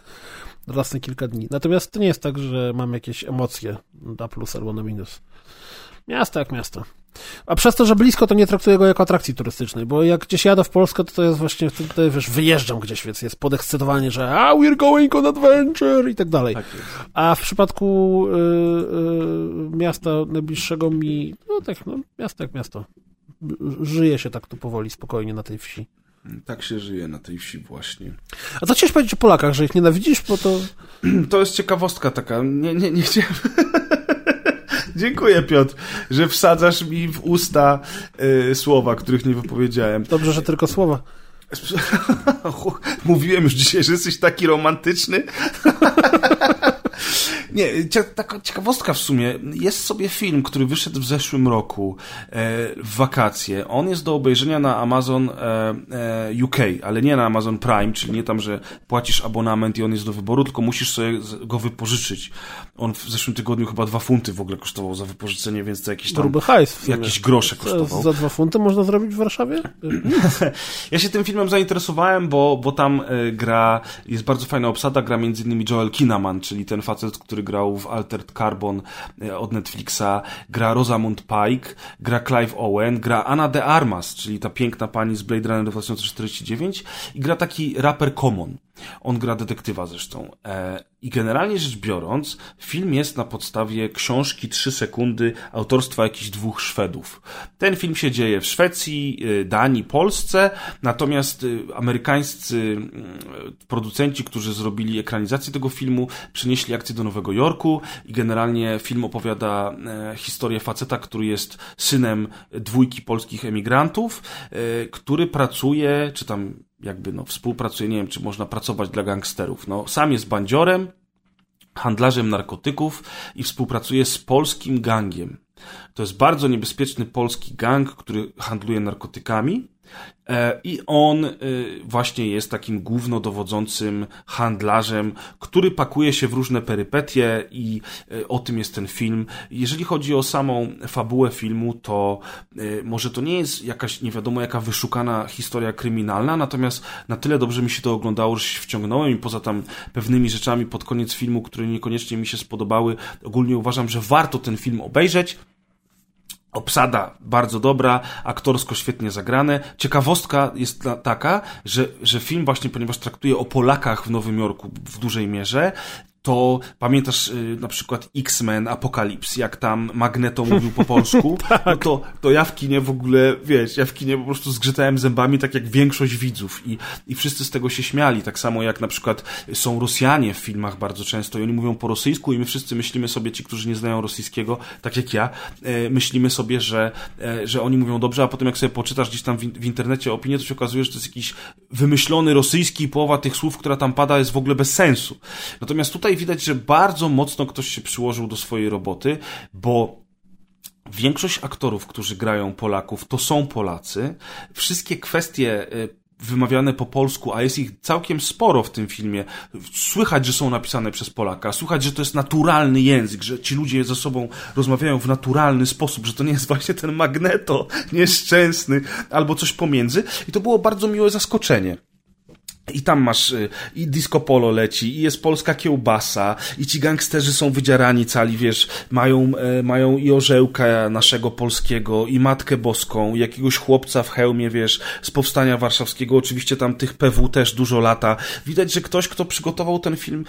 raz na kilka dni. Natomiast to nie jest tak, że mam jakieś emocje na plus albo na minus. Miasto jak miasto. A przez to, że blisko, to nie traktuję go jako atrakcji turystycznej, bo jak gdzieś jadę w Polskę, to to jest właśnie wtedy, wiesz, wyjeżdżam gdzieś, więc jest podekscytowanie, że a, we're going on adventure i tak dalej. Tak a w przypadku y, y, miasta najbliższego mi, no tak, no, miasto jak miasto. Żyje się tak tu powoli, spokojnie na tej wsi. Tak się żyje na tej wsi właśnie. A co chciałeś powiedzieć o Polakach, że ich nienawidzisz, bo to... To jest ciekawostka taka. Nie, nie, nie chciałem... Dziękuję, Piotr, że wsadzasz mi w usta y, słowa, których nie wypowiedziałem. Dobrze, że tylko słowa. Mówiłem już dzisiaj, że jesteś taki romantyczny. Nie, taka ciekawostka w sumie. Jest sobie film, który wyszedł w zeszłym roku e, w wakacje. On jest do obejrzenia na Amazon e, e, UK, ale nie na Amazon Prime, czyli nie tam, że płacisz abonament i on jest do wyboru, tylko musisz sobie go wypożyczyć. On w zeszłym tygodniu chyba dwa funty w ogóle kosztował za wypożyczenie, więc to jakieś tam... Gruby hajs. Jakieś grosze kosztował. Za dwa funty można zrobić w Warszawie? ja się tym filmem zainteresowałem, bo, bo tam gra, jest bardzo fajna obsada, gra między innymi Joel Kinnaman, czyli ten facet, który grał w Altered Carbon e, od Netflixa, gra Rosamund Pike, gra Clive Owen, gra Anna de Armas, czyli ta piękna pani z Blade Runner 2049 i gra taki raper Common. On gra detektywa zresztą. E, I generalnie rzecz biorąc, film jest na podstawie książki 3 sekundy autorstwa jakichś dwóch Szwedów. Ten film się dzieje w Szwecji, e, Danii, Polsce, natomiast e, amerykańscy producenci, którzy zrobili ekranizację tego filmu, przenieśli akcję do Nowego Jorku i generalnie film opowiada historię faceta, który jest synem dwójki polskich emigrantów, który pracuje, czy tam jakby no, współpracuje, nie wiem, czy można pracować dla gangsterów. No, sam jest bandziorem, handlarzem narkotyków i współpracuje z polskim gangiem. To jest bardzo niebezpieczny polski gang, który handluje narkotykami I on e, właśnie jest takim głównodowodzącym handlarzem, który pakuje się w różne perypetie i e, o tym jest ten film. Jeżeli chodzi o samą fabułę filmu, to może to nie jest jakaś nie wiadomo jaka wyszukana historia kryminalna, natomiast na tyle dobrze mi się to oglądało, że się wciągnąłem i poza tam pewnymi rzeczami pod koniec filmu, które niekoniecznie mi się spodobały, ogólnie uważam, że warto ten film obejrzeć. Obsada bardzo dobra, aktorsko świetnie zagrane. Ciekawostka jest taka, że, że film właśnie, ponieważ traktuje o Polakach w Nowym Jorku w dużej mierze, to pamiętasz y, na przykład X-Men Apokalips, jak tam Magneto mówił po polsku, tak. no to, to ja w kinie w ogóle, wiesz, ja w kinie po prostu zgrzytałem zębami tak jak większość widzów i, i wszyscy z tego się śmiali, tak samo jak na przykład są Rosjanie w filmach bardzo często i oni mówią po rosyjsku i my wszyscy myślimy sobie, ci, którzy nie znają rosyjskiego, tak jak ja, e, myślimy sobie, że, e, że oni mówią dobrze, a potem jak sobie poczytasz gdzieś tam w, w internecie opinię, to się okazuje, że to jest jakiś wymyślony rosyjski i połowa tych słów, która tam pada jest w ogóle bez sensu. Natomiast tutaj widać, że bardzo mocno ktoś się przyłożył do swojej roboty, bo większość aktorów, którzy grają Polaków, to są Polacy. Wszystkie kwestie y, wymawiane po polsku, a jest ich całkiem sporo w tym filmie. Słychać, że są napisane przez Polaka, słychać, że to jest naturalny język, że ci ludzie ze sobą rozmawiają w naturalny sposób, że to nie jest właśnie ten magneto nieszczęsny albo coś pomiędzy. I to było bardzo miłe zaskoczenie. I tam masz, y, i disco polo leci, i jest polska kiełbasa, i ci gangsterzy są wydzierani cali, wiesz, mają, e, mają i orzełka naszego polskiego, i Matkę Boską, i jakiegoś chłopca w hełmie, wiesz, z Powstania Warszawskiego, oczywiście tam tych PW też dużo lata. Widać, że ktoś, kto przygotował ten film,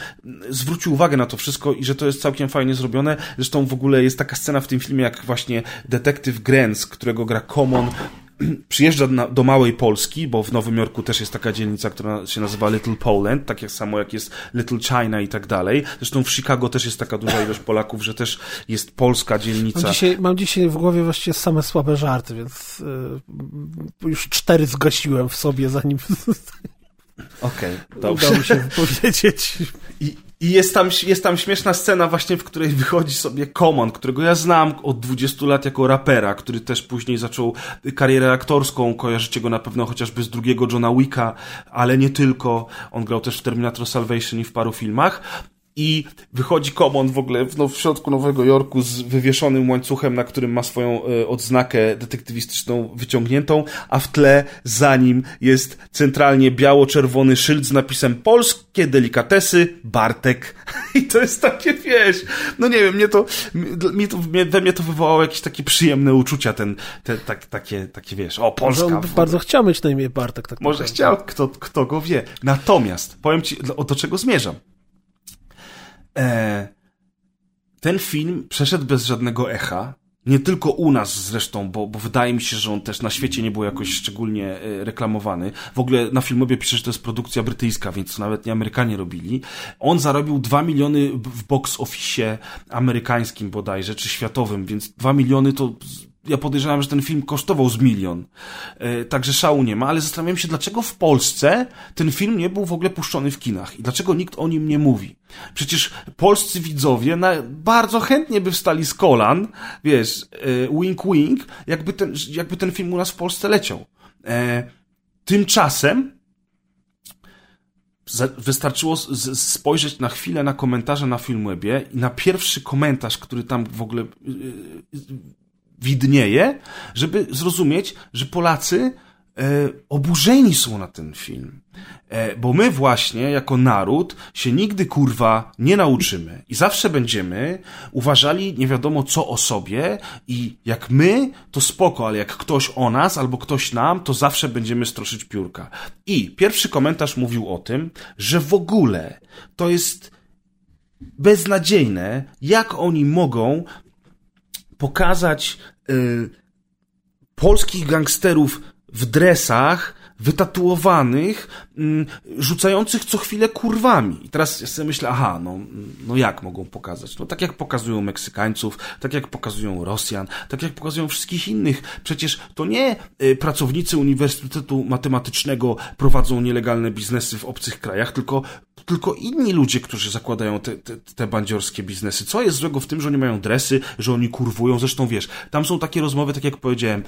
zwrócił uwagę na to wszystko i że to jest całkiem fajnie zrobione. Zresztą w ogóle jest taka scena w tym filmie, jak właśnie detektyw Grens, którego gra Common, przyjeżdża na, do małej Polski, bo w Nowym Jorku też jest taka dzielnica, która się nazywa Little Poland, tak jak samo jak jest Little China i tak dalej. Zresztą w Chicago też jest taka duża ilość Polaków, że też jest polska dzielnica. Mam dzisiaj, mam dzisiaj w głowie właściwie same słabe żarty, więc yy, już cztery zgasiłem w sobie, zanim Okej, okay, dobrze. Udało mi się powiedzieć. I, i jest tam, jest tam śmieszna scena właśnie, w której wychodzi sobie Common, którego ja znam od 20 lat jako rapera, który też później zaczął karierę aktorską. Kojarzycie go na pewno chociażby z drugiego Johna Wicka, ale nie tylko. On grał też w Terminator Salvation i w paru filmach i wychodzi Common w ogóle w, no, w środku Nowego Jorku z wywieszonym łańcuchem, na którym ma swoją e, odznakę detektywistyczną wyciągniętą, a w tle za nim jest centralnie biało-czerwony szyld z napisem Polskie delikatesy Bartek. I to jest takie, wiesz, no nie wiem, mnie to, mnie to, mnie, we mnie to wywołało jakieś takie przyjemne uczucia, ten, te, tak, takie, takie, wiesz, o, Polska. On bardzo chciał mieć na imię Bartek. Tak Może chciał, kto, kto go wie. Natomiast, powiem ci, o do czego zmierzam e, ten film przeszedł bez żadnego echa Nie tylko u nas zresztą, bo, bo wydaje mi się, że on też na świecie nie był jakoś szczególnie e, reklamowany. W ogóle na filmobie pisze, że to jest produkcja brytyjska, więc nawet nie Amerykanie robili. On zarobił 2 miliony w box office amerykańskim bodajże, czy światowym, więc 2 miliony to ja podejrzewam, że ten film kosztował z milion. E, także szału nie ma, ale zastanawiam się, dlaczego w Polsce ten film nie był w ogóle puszczony w kinach i dlaczego nikt o nim nie mówi. Przecież polscy widzowie na, bardzo chętnie by wstali z kolan, wiesz, e, wink wink, jakby ten, jakby ten film u nas w Polsce leciał. E, tymczasem wystarczyło spojrzeć na chwilę na komentarze na Filmwebie i na pierwszy komentarz, który tam w ogóle widnieje, żeby zrozumieć, że Polacy e, oburzeni są na ten film. E, bo my właśnie, jako naród, się nigdy kurwa nie nauczymy. I zawsze będziemy uważali nie wiadomo co o sobie i jak my, to spoko, ale jak ktoś o nas albo ktoś nam, to zawsze będziemy stroszyć piórka. I pierwszy komentarz mówił o tym, że w ogóle to jest beznadziejne, jak oni mogą pokazać y, polskich gangsterów w dresach, wytatuowanych, rzucających co chwilę kurwami. I teraz ja sobie myślę, aha, no, no jak mogą pokazać? No tak jak pokazują Meksykańców, tak jak pokazują Rosjan, tak jak pokazują wszystkich innych. Przecież to nie y, pracownicy Uniwersytetu Matematycznego prowadzą nielegalne biznesy w obcych krajach, tylko tylko inni ludzie, którzy zakładają te, te, te bandziorskie biznesy. Co jest złego w tym, że oni mają dresy, że oni kurwują? Zresztą wiesz, tam są takie rozmowy, tak jak powiedziałem,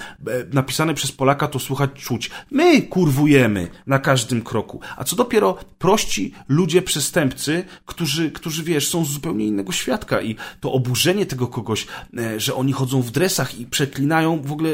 napisane przez Polaka to słuchać, czuć. My kurwujemy na każdym kroku. A co dopiero prości ludzie przestępcy, którzy, którzy wiesz, są z zupełnie innego świadka i to oburzenie tego kogoś, e, że oni chodzą w dresach i przeklinają w ogóle,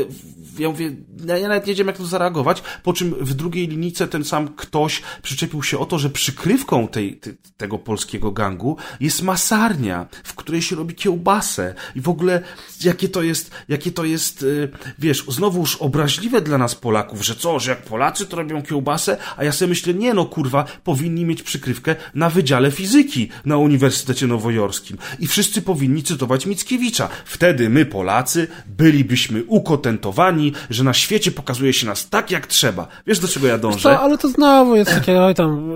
ja mówię, ja nawet nie wiem jak to zareagować, po czym w drugiej linijce ten sam ktoś przyczepił się o to, że przykrywką tej, te, tego polskiego gangu jest masarnia, w której się robi kiełbasę. I w ogóle jakie to jest, jakie to jest, y, wiesz, znowuż obraźliwe dla nas Polaków, że co, że jak Polacy to robią kiełbasę, a ja sobie myślę, nie no kurwa, powinni mieć przykrywkę na Wydziale Fizyki na Uniwersytecie Nowojorskim i wszyscy powinni cytować Mickiewicza. Wtedy my Polacy bylibyśmy ukotentowani, że na świecie pokazuje się nas tak jak trzeba. Wiesz do czego ja dążę? Co, ale to znowu jest takie, oj tam,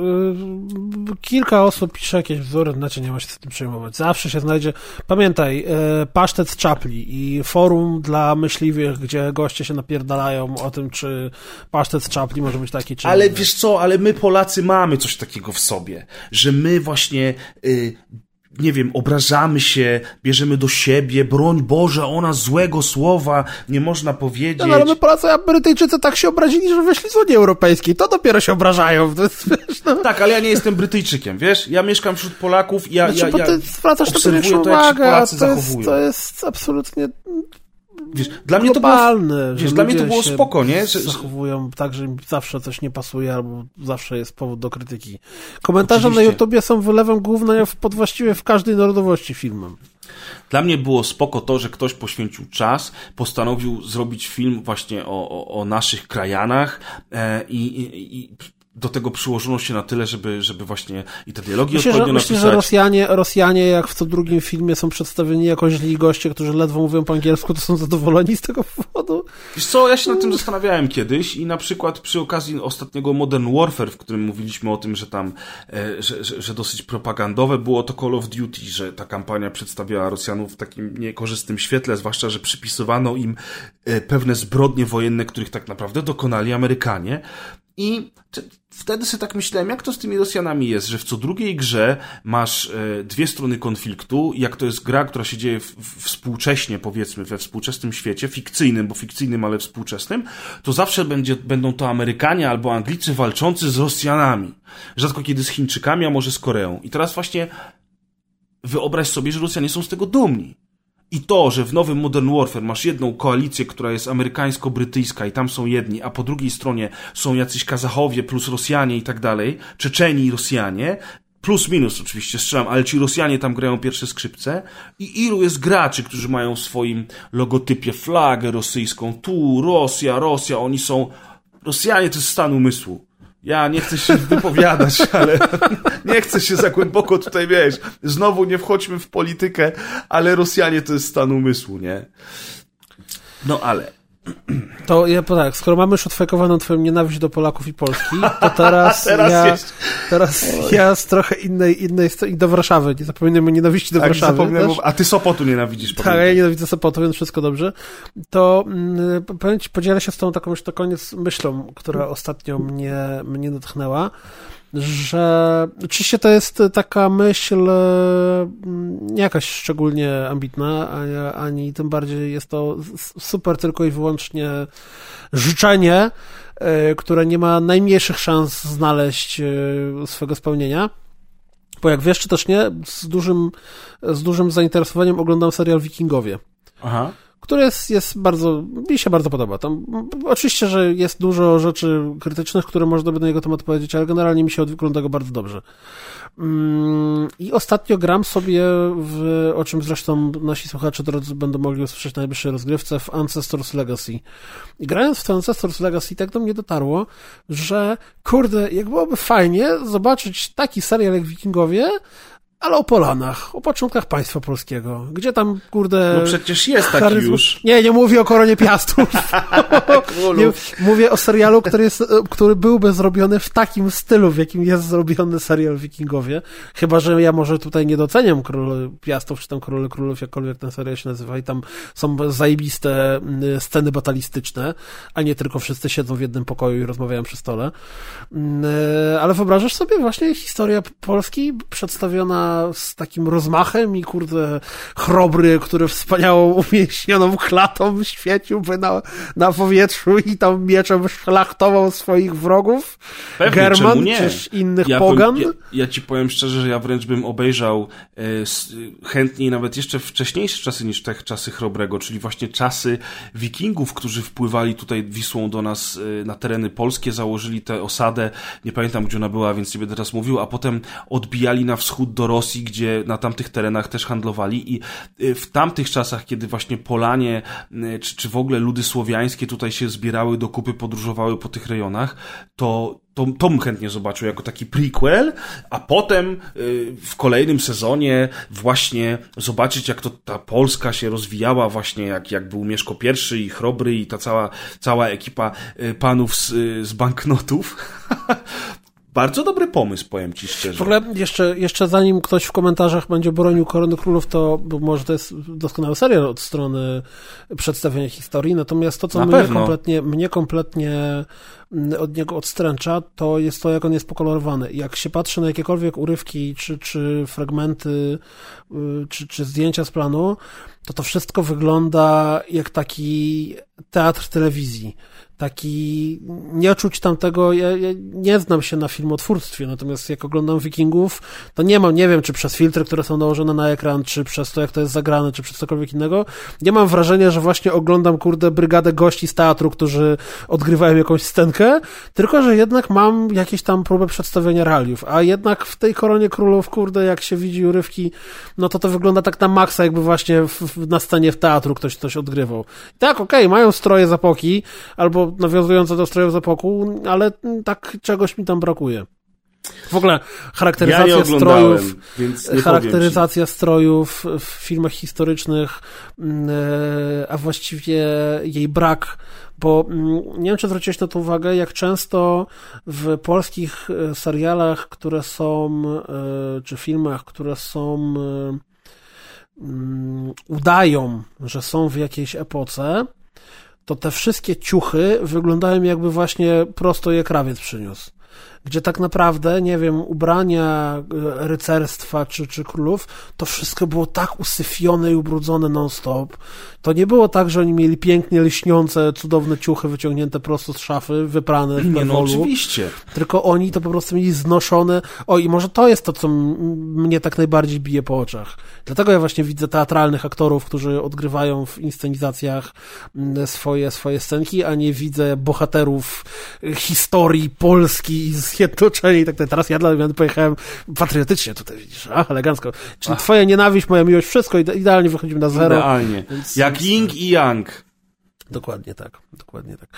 yy, kilka osób pisze jakieś wzory, znaczy nie ma się z tym przejmować. Zawsze się znajdzie, pamiętaj, yy, pasztet z czapli i forum dla myśliwych, gdzie goście się napierdalają o tym, czy pasztet z czapli może być taki, czy Ale wiesz co, ale my Polacy mamy coś takiego w sobie, że my właśnie y, nie wiem, obrażamy się, bierzemy do siebie, broń Boże, ona złego słowa nie można powiedzieć. No, ale my Polacy, a Brytyjczycy tak się obrazili, że weszli z Unii Europejskiej, to dopiero się obrażają. Jest, wiesz, no. Tak, ale ja nie jestem Brytyjczykiem, wiesz? Ja mieszkam wśród Polaków i ja, znaczy, ja, ja ty zwracasz obserwuję to, to jak się Polacy to jest, zachowują. To jest absolutnie Wiesz, dla mnie to było, wiesz, dla mnie to było spoko, nie? Że, zachowują tak, że im zawsze coś nie pasuje albo zawsze jest powód do krytyki. Komentarze Oczywiście. na YouTubie są wylewem głównym pod właściwie w każdej narodowości filmem. Dla mnie było spoko to, że ktoś poświęcił czas, postanowił zrobić film właśnie o, o, o naszych krajanach e, i, i, i do tego przyłożono się na tyle, żeby, żeby właśnie i te dialogi myślę, odpowiednio że, napisać. Myślę, że Rosjanie, Rosjanie, jak w co drugim filmie są przedstawieni jako źli goście, którzy ledwo mówią po angielsku, to są zadowoleni z tego powodu. Wiesz co, ja się nad tym zastanawiałem kiedyś i na przykład przy okazji ostatniego Modern Warfare, w którym mówiliśmy o tym, że tam, e, że, że, że dosyć propagandowe było to Call of Duty, że ta kampania przedstawiała Rosjanów w takim niekorzystnym świetle, zwłaszcza, że przypisywano im e, pewne zbrodnie wojenne, których tak naprawdę dokonali Amerykanie. I wtedy sobie tak myślałem, jak to z tymi Rosjanami jest, że w co drugiej grze masz e, dwie strony konfliktu, jak to jest gra, która się dzieje współcześnie, powiedzmy, we współczesnym świecie, fikcyjnym, bo fikcyjnym, ale współczesnym, to zawsze będzie, będą to Amerykanie albo Anglicy walczący z Rosjanami. Rzadko kiedy z Chińczykami, a może z Koreą. I teraz właśnie wyobraź sobie, że Rosjanie są z tego dumni. I to, że w nowym Modern Warfare masz jedną koalicję, która jest amerykańsko-brytyjska i tam są jedni, a po drugiej stronie są jacyś Kazachowie plus Rosjanie i tak dalej, Czeczeni i Rosjanie, plus minus oczywiście strzelam, ale ci Rosjanie tam grają pierwsze skrzypce. I ilu jest graczy, którzy mają w swoim logotypie flagę rosyjską, tu Rosja, Rosja, oni są, Rosjanie to jest stan umysłu Ja nie chcę się wypowiadać, ale nie chcę się za głęboko tutaj, wiesz, znowu nie wchodźmy w politykę, ale Rosjanie to jest stan umysłu, nie? No ale to ja tak, skoro mamy już odfajkowaną twoją nienawiść do Polaków i Polski, to teraz, teraz ja, jest... teraz ja z trochę innej, innej i do Warszawy. Nie zapominajmy nienawiści do tak, Warszawy. A ty Sopotu nienawidzisz. Tak, ja nienawidzę Sopotu, więc wszystko dobrze. To mm, podzielę się z tą taką już na koniec myślą, która ostatnio mnie, mnie natchnęła że oczywiście to jest taka myśl mm, nie jakaś szczególnie ambitna, ani, ani tym bardziej jest to super tylko i wyłącznie życzenie, e, które nie ma najmniejszych szans znaleźć e, swego spełnienia. Bo jak wiesz, czy też nie, z dużym, z dużym zainteresowaniem oglądam serial Wikingowie. Aha który jest, jest bardzo, mi się bardzo podoba. Tam, oczywiście, że jest dużo rzeczy krytycznych, które można by na jego temat powiedzieć, ale generalnie mi się ogląda go bardzo dobrze. Mm, I ostatnio gram sobie, w, o czym zresztą nasi słuchacze drodzy będą mogli usłyszeć na najbliższej rozgrywce, w Ancestors Legacy. I grając w to Ancestors Legacy, tak do mnie dotarło, że kurde, jak byłoby fajnie zobaczyć taki serial jak Wikingowie, ale o Polanach, o początkach państwa polskiego. Gdzie tam, kurde... No przecież jest taki charyzm... już. Nie, nie mówię o Koronie Piastów. nie, mówię o serialu, który, jest, który byłby zrobiony w takim stylu, w jakim jest zrobiony serial Wikingowie. Chyba, że ja może tutaj nie doceniam Król Piastów, czy tam Króle Królów, jakkolwiek ten serial się nazywa i tam są zajebiste mm, sceny batalistyczne, a nie tylko wszyscy siedzą w jednym pokoju i rozmawiają przy stole. Mm, e, ale wyobrażasz sobie właśnie historia Polski przedstawiona z takim rozmachem i kurde chrobry, który wspaniałą umięśnioną klatą świeciłby na, na powietrzu i tam mieczem szlachtował swoich wrogów. Pewnie, German nie? czy innych ja pogan. Powiem, ja, ja, ci powiem szczerze, że ja wręcz bym obejrzał e, chętniej nawet jeszcze wcześniejsze czasy niż te czasy chrobrego, czyli właśnie czasy wikingów, którzy wpływali tutaj Wisłą do nas e, na tereny polskie, założyli tę osadę, nie pamiętam gdzie ona była, więc nie będę teraz mówił, a potem odbijali na wschód do Rosji gdzie na tamtych terenach też handlowali i y, w tamtych czasach, kiedy właśnie Polanie, y, czy, czy w ogóle ludy słowiańskie tutaj się zbierały do kupy, podróżowały po tych rejonach, to to, to bym chętnie zobaczył jako taki prequel, a potem y, w kolejnym sezonie właśnie zobaczyć, jak to ta Polska się rozwijała właśnie, jak, jak był Mieszko I i Chrobry i ta cała, cała ekipa panów z, z banknotów. Bardzo dobry pomysł, powiem ci szczerze. W ogóle jeszcze, jeszcze zanim ktoś w komentarzach będzie bronił Korony Królów, to może to jest doskonały serial od strony przedstawienia historii, natomiast to, co mnie kompletnie, mnie kompletnie mm, od niego odstręcza, to jest to, jak on jest pokolorowany. Jak się patrzy na jakiekolwiek urywki, czy, czy fragmenty, y, czy, czy zdjęcia z planu, to to wszystko wygląda jak taki teatr telewizji taki, nie czuć tam tego, ja, ja, nie znam się na filmotwórstwie, natomiast jak oglądam Wikingów, to nie mam, nie wiem, czy przez filtry, które są nałożone na ekran, czy przez to, jak to jest zagrane, czy przez cokolwiek innego, nie mam wrażenia, że właśnie oglądam, kurde, brygadę gości z teatru, którzy odgrywają jakąś scenkę, tylko, że jednak mam jakieś tam próbę przedstawienia realiów, a jednak w tej Koronie Królów, kurde, jak się widzi urywki, no to to wygląda tak na maksa, jakby właśnie w, w, na scenie w teatru ktoś coś odgrywał. tak, okej, okay, mają stroje zapoki, albo nawiązujące do strojów z epoku, ale tak czegoś mi tam brakuje. W ogóle charakteryzacja ja strojów, charakteryzacja strojów w filmach historycznych, mm, e, a właściwie jej brak, bo mm, nie wiem, czy zwróciłeś na to uwagę, jak często w polskich e, serialach, które są, e, czy filmach, które są, mm, udają, że są w jakiejś epoce, to te wszystkie ciuchy wyglądają jakby właśnie prosto je krawiec przyniósł gdzie tak naprawdę, nie wiem, ubrania e, rycerstwa czy, czy królów, to wszystko było tak usyfione i ubrudzone non-stop. To nie było tak, że oni mieli pięknie lśniące, cudowne ciuchy wyciągnięte prosto z szafy, wyprane w Nie, no oczywiście. Tylko oni to po prostu mieli znoszone. O, i może to jest to, co mnie tak najbardziej bije po oczach. Dlatego ja właśnie widzę teatralnych aktorów, którzy odgrywają w inscenizacjach swoje, swoje scenki, a nie widzę bohaterów historii Polski z zjednoczeni i tak dalej. Teraz ja dla mnie pojechałem patriotycznie tutaj, widzisz, a, elegancko. Czyli Ach. twoja nienawiść, moja miłość, wszystko idealnie wychodzimy na zero. Idealnie. Więc, Jak Ying i Yang. Dokładnie tak, dokładnie tak.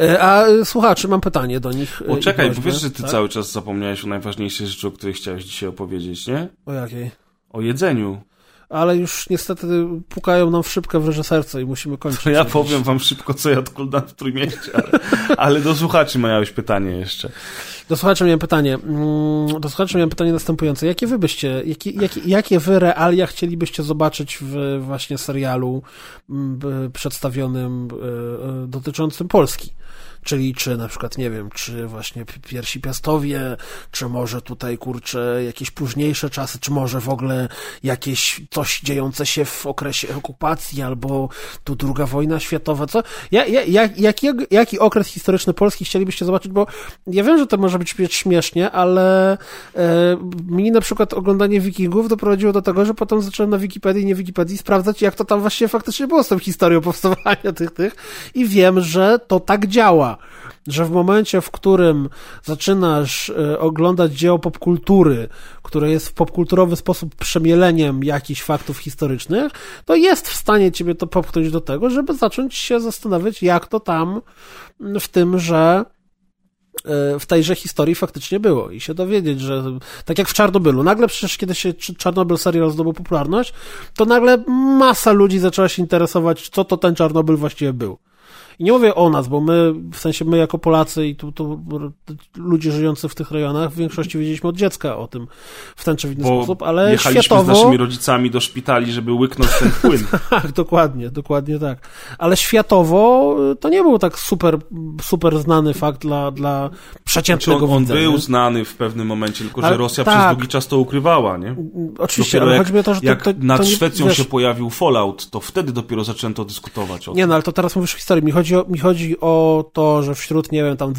E, a słuchaczy, mam pytanie do nich. O, czekaj, bo wiesz, że ty tak? cały czas zapomniałeś o najważniejszej rzeczy, o której chciałeś dzisiaj opowiedzieć, nie? O jakiej? O jedzeniu ale już niestety pukają nam w szybkę w reżyserce i musimy kończyć. To ja powiem wam szybko, co ja odkładam w Trójmieście, ale, ale do słuchaczy miałeś pytanie jeszcze. Do słuchaczy miałem pytanie. Mm, do słuchaczy miałem pytanie następujące. Jakie wy byście, jakie, jakie, jakie wy realia chcielibyście zobaczyć w właśnie serialu mm, przedstawionym e, e, dotyczącym Polski? Czyli czy na przykład, nie wiem, czy właśnie piersi piastowie, czy może tutaj, kurczę, jakieś późniejsze czasy, czy może w ogóle jakieś coś dziejące się w okresie okupacji, albo tu druga wojna światowa, co? Ja, ja, jak, jaki, jaki okres historyczny Polski chcielibyście zobaczyć? Bo ja wiem, że to może być śmiesznie, ale e, mi na przykład oglądanie wikingów doprowadziło do tego, że potem zacząłem na Wikipedii, nie Wikipedii sprawdzać, jak to tam właśnie faktycznie było z tą historią powstawania tych, tych i wiem, że to tak działa że w momencie, w którym zaczynasz e, oglądać dzieło popkultury, które jest w popkulturowy sposób przemieleniem jakichś faktów historycznych, to jest w stanie ciebie to popchnąć do tego, żeby zacząć się zastanawiać, jak to tam w tym, że e, w tejże historii faktycznie było i się dowiedzieć, że tak jak w Czarnobylu, nagle przecież kiedy się Czarnobyl serial zdobył popularność, to nagle masa ludzi zaczęła się interesować, co to ten Czarnobyl właściwie był. I nie mówię o nas, bo my, w sensie my jako Polacy i tu, tu ludzie żyjący w tych rejonach, w większości wiedzieliśmy od dziecka o tym w ten czy w inny bo sposób, ale jechaliśmy światowo... z naszymi rodzicami do szpitali, żeby łyknąć ten płyn. tak, dokładnie, dokładnie tak. Ale światowo to nie był tak super, super znany fakt dla, dla przeciętnego znaczy on, on widza, był nie? znany w pewnym momencie, tylko że Rosja tak. przez długi czas to ukrywała, nie? Oczywiście, dopiero ale chodzi mi o to, że jak to, to, nad to nie, Szwecją wiesz... się pojawił Fallout, to wtedy dopiero zaczęto dyskutować o tym. Nie, no ale to teraz mówisz historii. Mi chodzi chodzi o, mi chodzi o to, że wśród, nie wiem, tam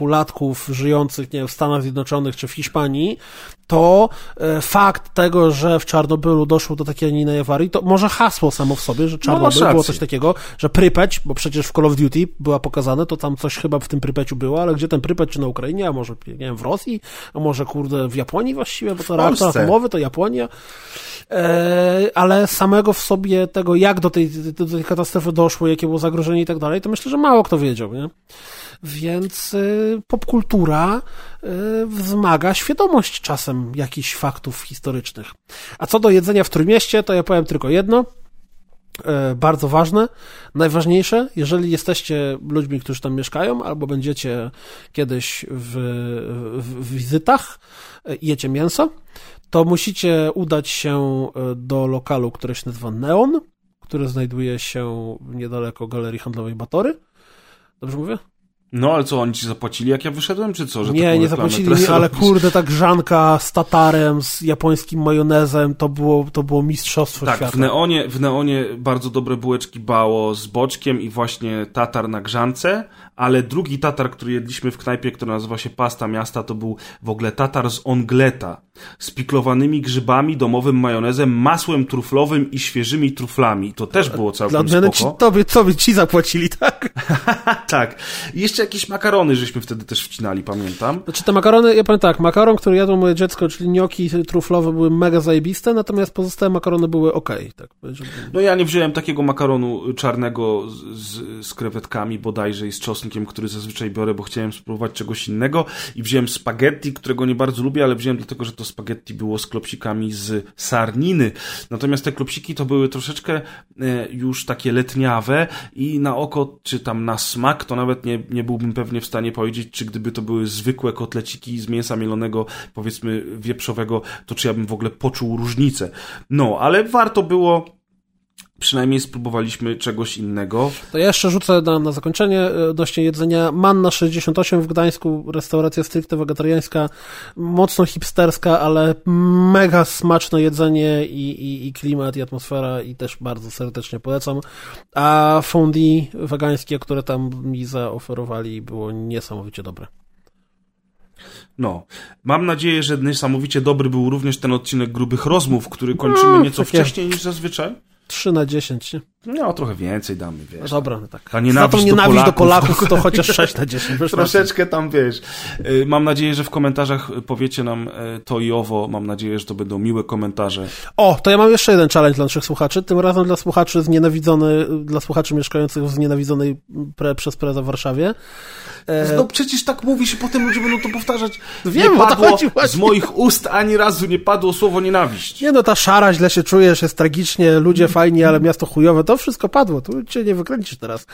latków żyjących, nie wiem, w Stanach Zjednoczonych czy w Hiszpanii, to e, fakt tego, że w Czarnobylu doszło do takiej, a nie innej awarii, to może hasło samo w sobie, że no, Czarnobyl no, było coś takiego, że Prypeć, bo przecież w Call of Duty była pokazane, to tam coś chyba w tym Prypeciu było, ale gdzie ten Prypeć, czy na Ukrainie, a może, nie wiem, w Rosji, a może, kurde, w Japonii właściwie, bo to reaktor atomowy to Japonia, e, ale samego w sobie tego, jak do tej, do tej katastrofy doszło, jakie było zagrożenie i tak dalej, to myślę, że mało kto wiedział, nie? Więc y, popkultura y, wzmaga świadomość czasem jakichś faktów historycznych. A co do jedzenia w Trójmieście, to ja powiem tylko jedno. Y, bardzo ważne, najważniejsze, jeżeli jesteście ludźmi, którzy tam mieszkają, albo będziecie kiedyś w, w, wizytach, jecie mięso, to musicie udać się do lokalu, który się nazywa Neon, który znajduje się niedaleko Galerii Handlowej Batory. Dobrze mówię? No, ale co, oni ci zapłacili, jak ja wyszedłem, czy co? Że nie, nie zapłacili mi, ale kurde, ta grzanka z tatarem, z japońskim majonezem, to było, to było mistrzostwo tak, świata. w Neonie, w Neonie bardzo dobre bułeczki bało z boczkiem i właśnie tatar na grzance, ale drugi tatar, który jedliśmy w knajpie, który nazywa się Pasta Miasta, to był w ogóle tatar z ongleta, z piklowanymi grzybami, domowym majonezem, masłem truflowym i świeżymi truflami. To też było całkiem Dla spoko. Ci, tobie, tobie ci zapłacili, tak? tak. I jeszcze jakieś makarony żeśmy wtedy też wcinali, pamiętam. Znaczy te makarony, ja powiem tak, makaron, który jadło moje dziecko, czyli gnioki truflowe były mega zajebiste, natomiast pozostałe makarony były ok. Tak, no ja nie wziąłem takiego makaronu czarnego z, z, z krewetkami bodajże i z czosnkiem który zazwyczaj biorę, bo chciałem spróbować czegoś innego i wziąłem spaghetti, którego nie bardzo lubię, ale wziąłem dlatego, że to spaghetti było z klopsikami z sarniny. Natomiast te klopsiki to były troszeczkę e, już takie letniawe i na oko, czy tam na smak, to nawet nie, nie byłbym pewnie w stanie powiedzieć, czy gdyby to były zwykłe kotleciki z mięsa mielonego, powiedzmy wieprzowego, to czy ja bym w ogóle poczuł różnicę. No, ale warto było przynajmniej spróbowaliśmy czegoś innego. To ja jeszcze rzucę na, na zakończenie e, odnośnie jedzenia. Manna 68 w Gdańsku, restauracja stricte wegetariańska, mocno hipsterska, ale mega smaczne jedzenie i, i, i klimat, i atmosfera i też bardzo serdecznie polecam. A fondi wegańskie, które tam mi zaoferowali, było niesamowicie dobre. No, mam nadzieję, że niesamowicie dobry był również ten odcinek grubych rozmów, który kończymy no, nieco wcześniej niż zazwyczaj. 3 na 10, nie? No, trochę więcej damy, wiesz. No dobra, no tak. Ta nienawiść Za tą nienawiść do do Polaków, Polaków to chociaż 6 na 10. wiesz, Troszeczkę tam, wiesz. Y, Mam nadzieję, że w komentarzach powiecie nam y, to i owo. Mam nadzieję, że to będą miłe komentarze. O, to ja mam jeszcze jeden challenge dla naszych słuchaczy. Tym razem dla słuchaczy znienawidzony, dla słuchaczy mieszkających w znienawidzonej pre, przez Preza w Warszawie. E, No przecież tak mówi się, potem ludzie będą to powtarzać. Wiem, nie padło z moich ust ani razu nie padło słowo nienawiść. Nie no, ta szara, źle się czujesz, jest tragicznie, ludzie fajni, ale miasto chujowe, to wszystko padło, tu cię nie wykręcisz teraz.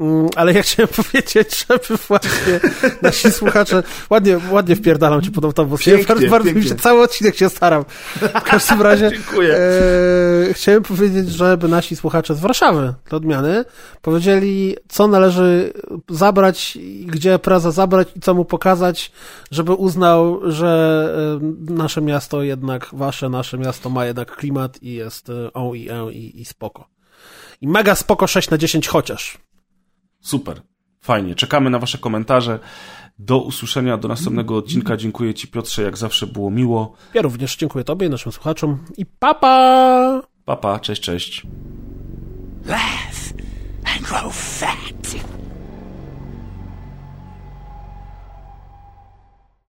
Mm, ale ja chciałem powiedzieć, żeby właśnie nasi słuchacze, ładnie, ładnie wpierdalam cię pod tą Pięknie, bardzo, bardzo mi się, cały odcinek się staram. W każdym razie, Dziękuję. e, chciałem powiedzieć, żeby nasi słuchacze z Warszawy, dla odmiany, powiedzieli, co należy zabrać, gdzie preza zabrać i co mu pokazać, żeby uznał, że e, nasze miasto jednak, wasze, nasze miasto ma jednak klimat i jest e, o i e i, i spoko. I mega spoko 6 na 10 chociaż. Super. Fajnie. Czekamy na wasze komentarze. Do usłyszenia, do następnego odcinka. Dziękuję ci Piotrze, jak zawsze było miło. Ja również dziękuję tobie i naszym słuchaczom i papa! Papa, cześć, cześć. Laugh and grow fat.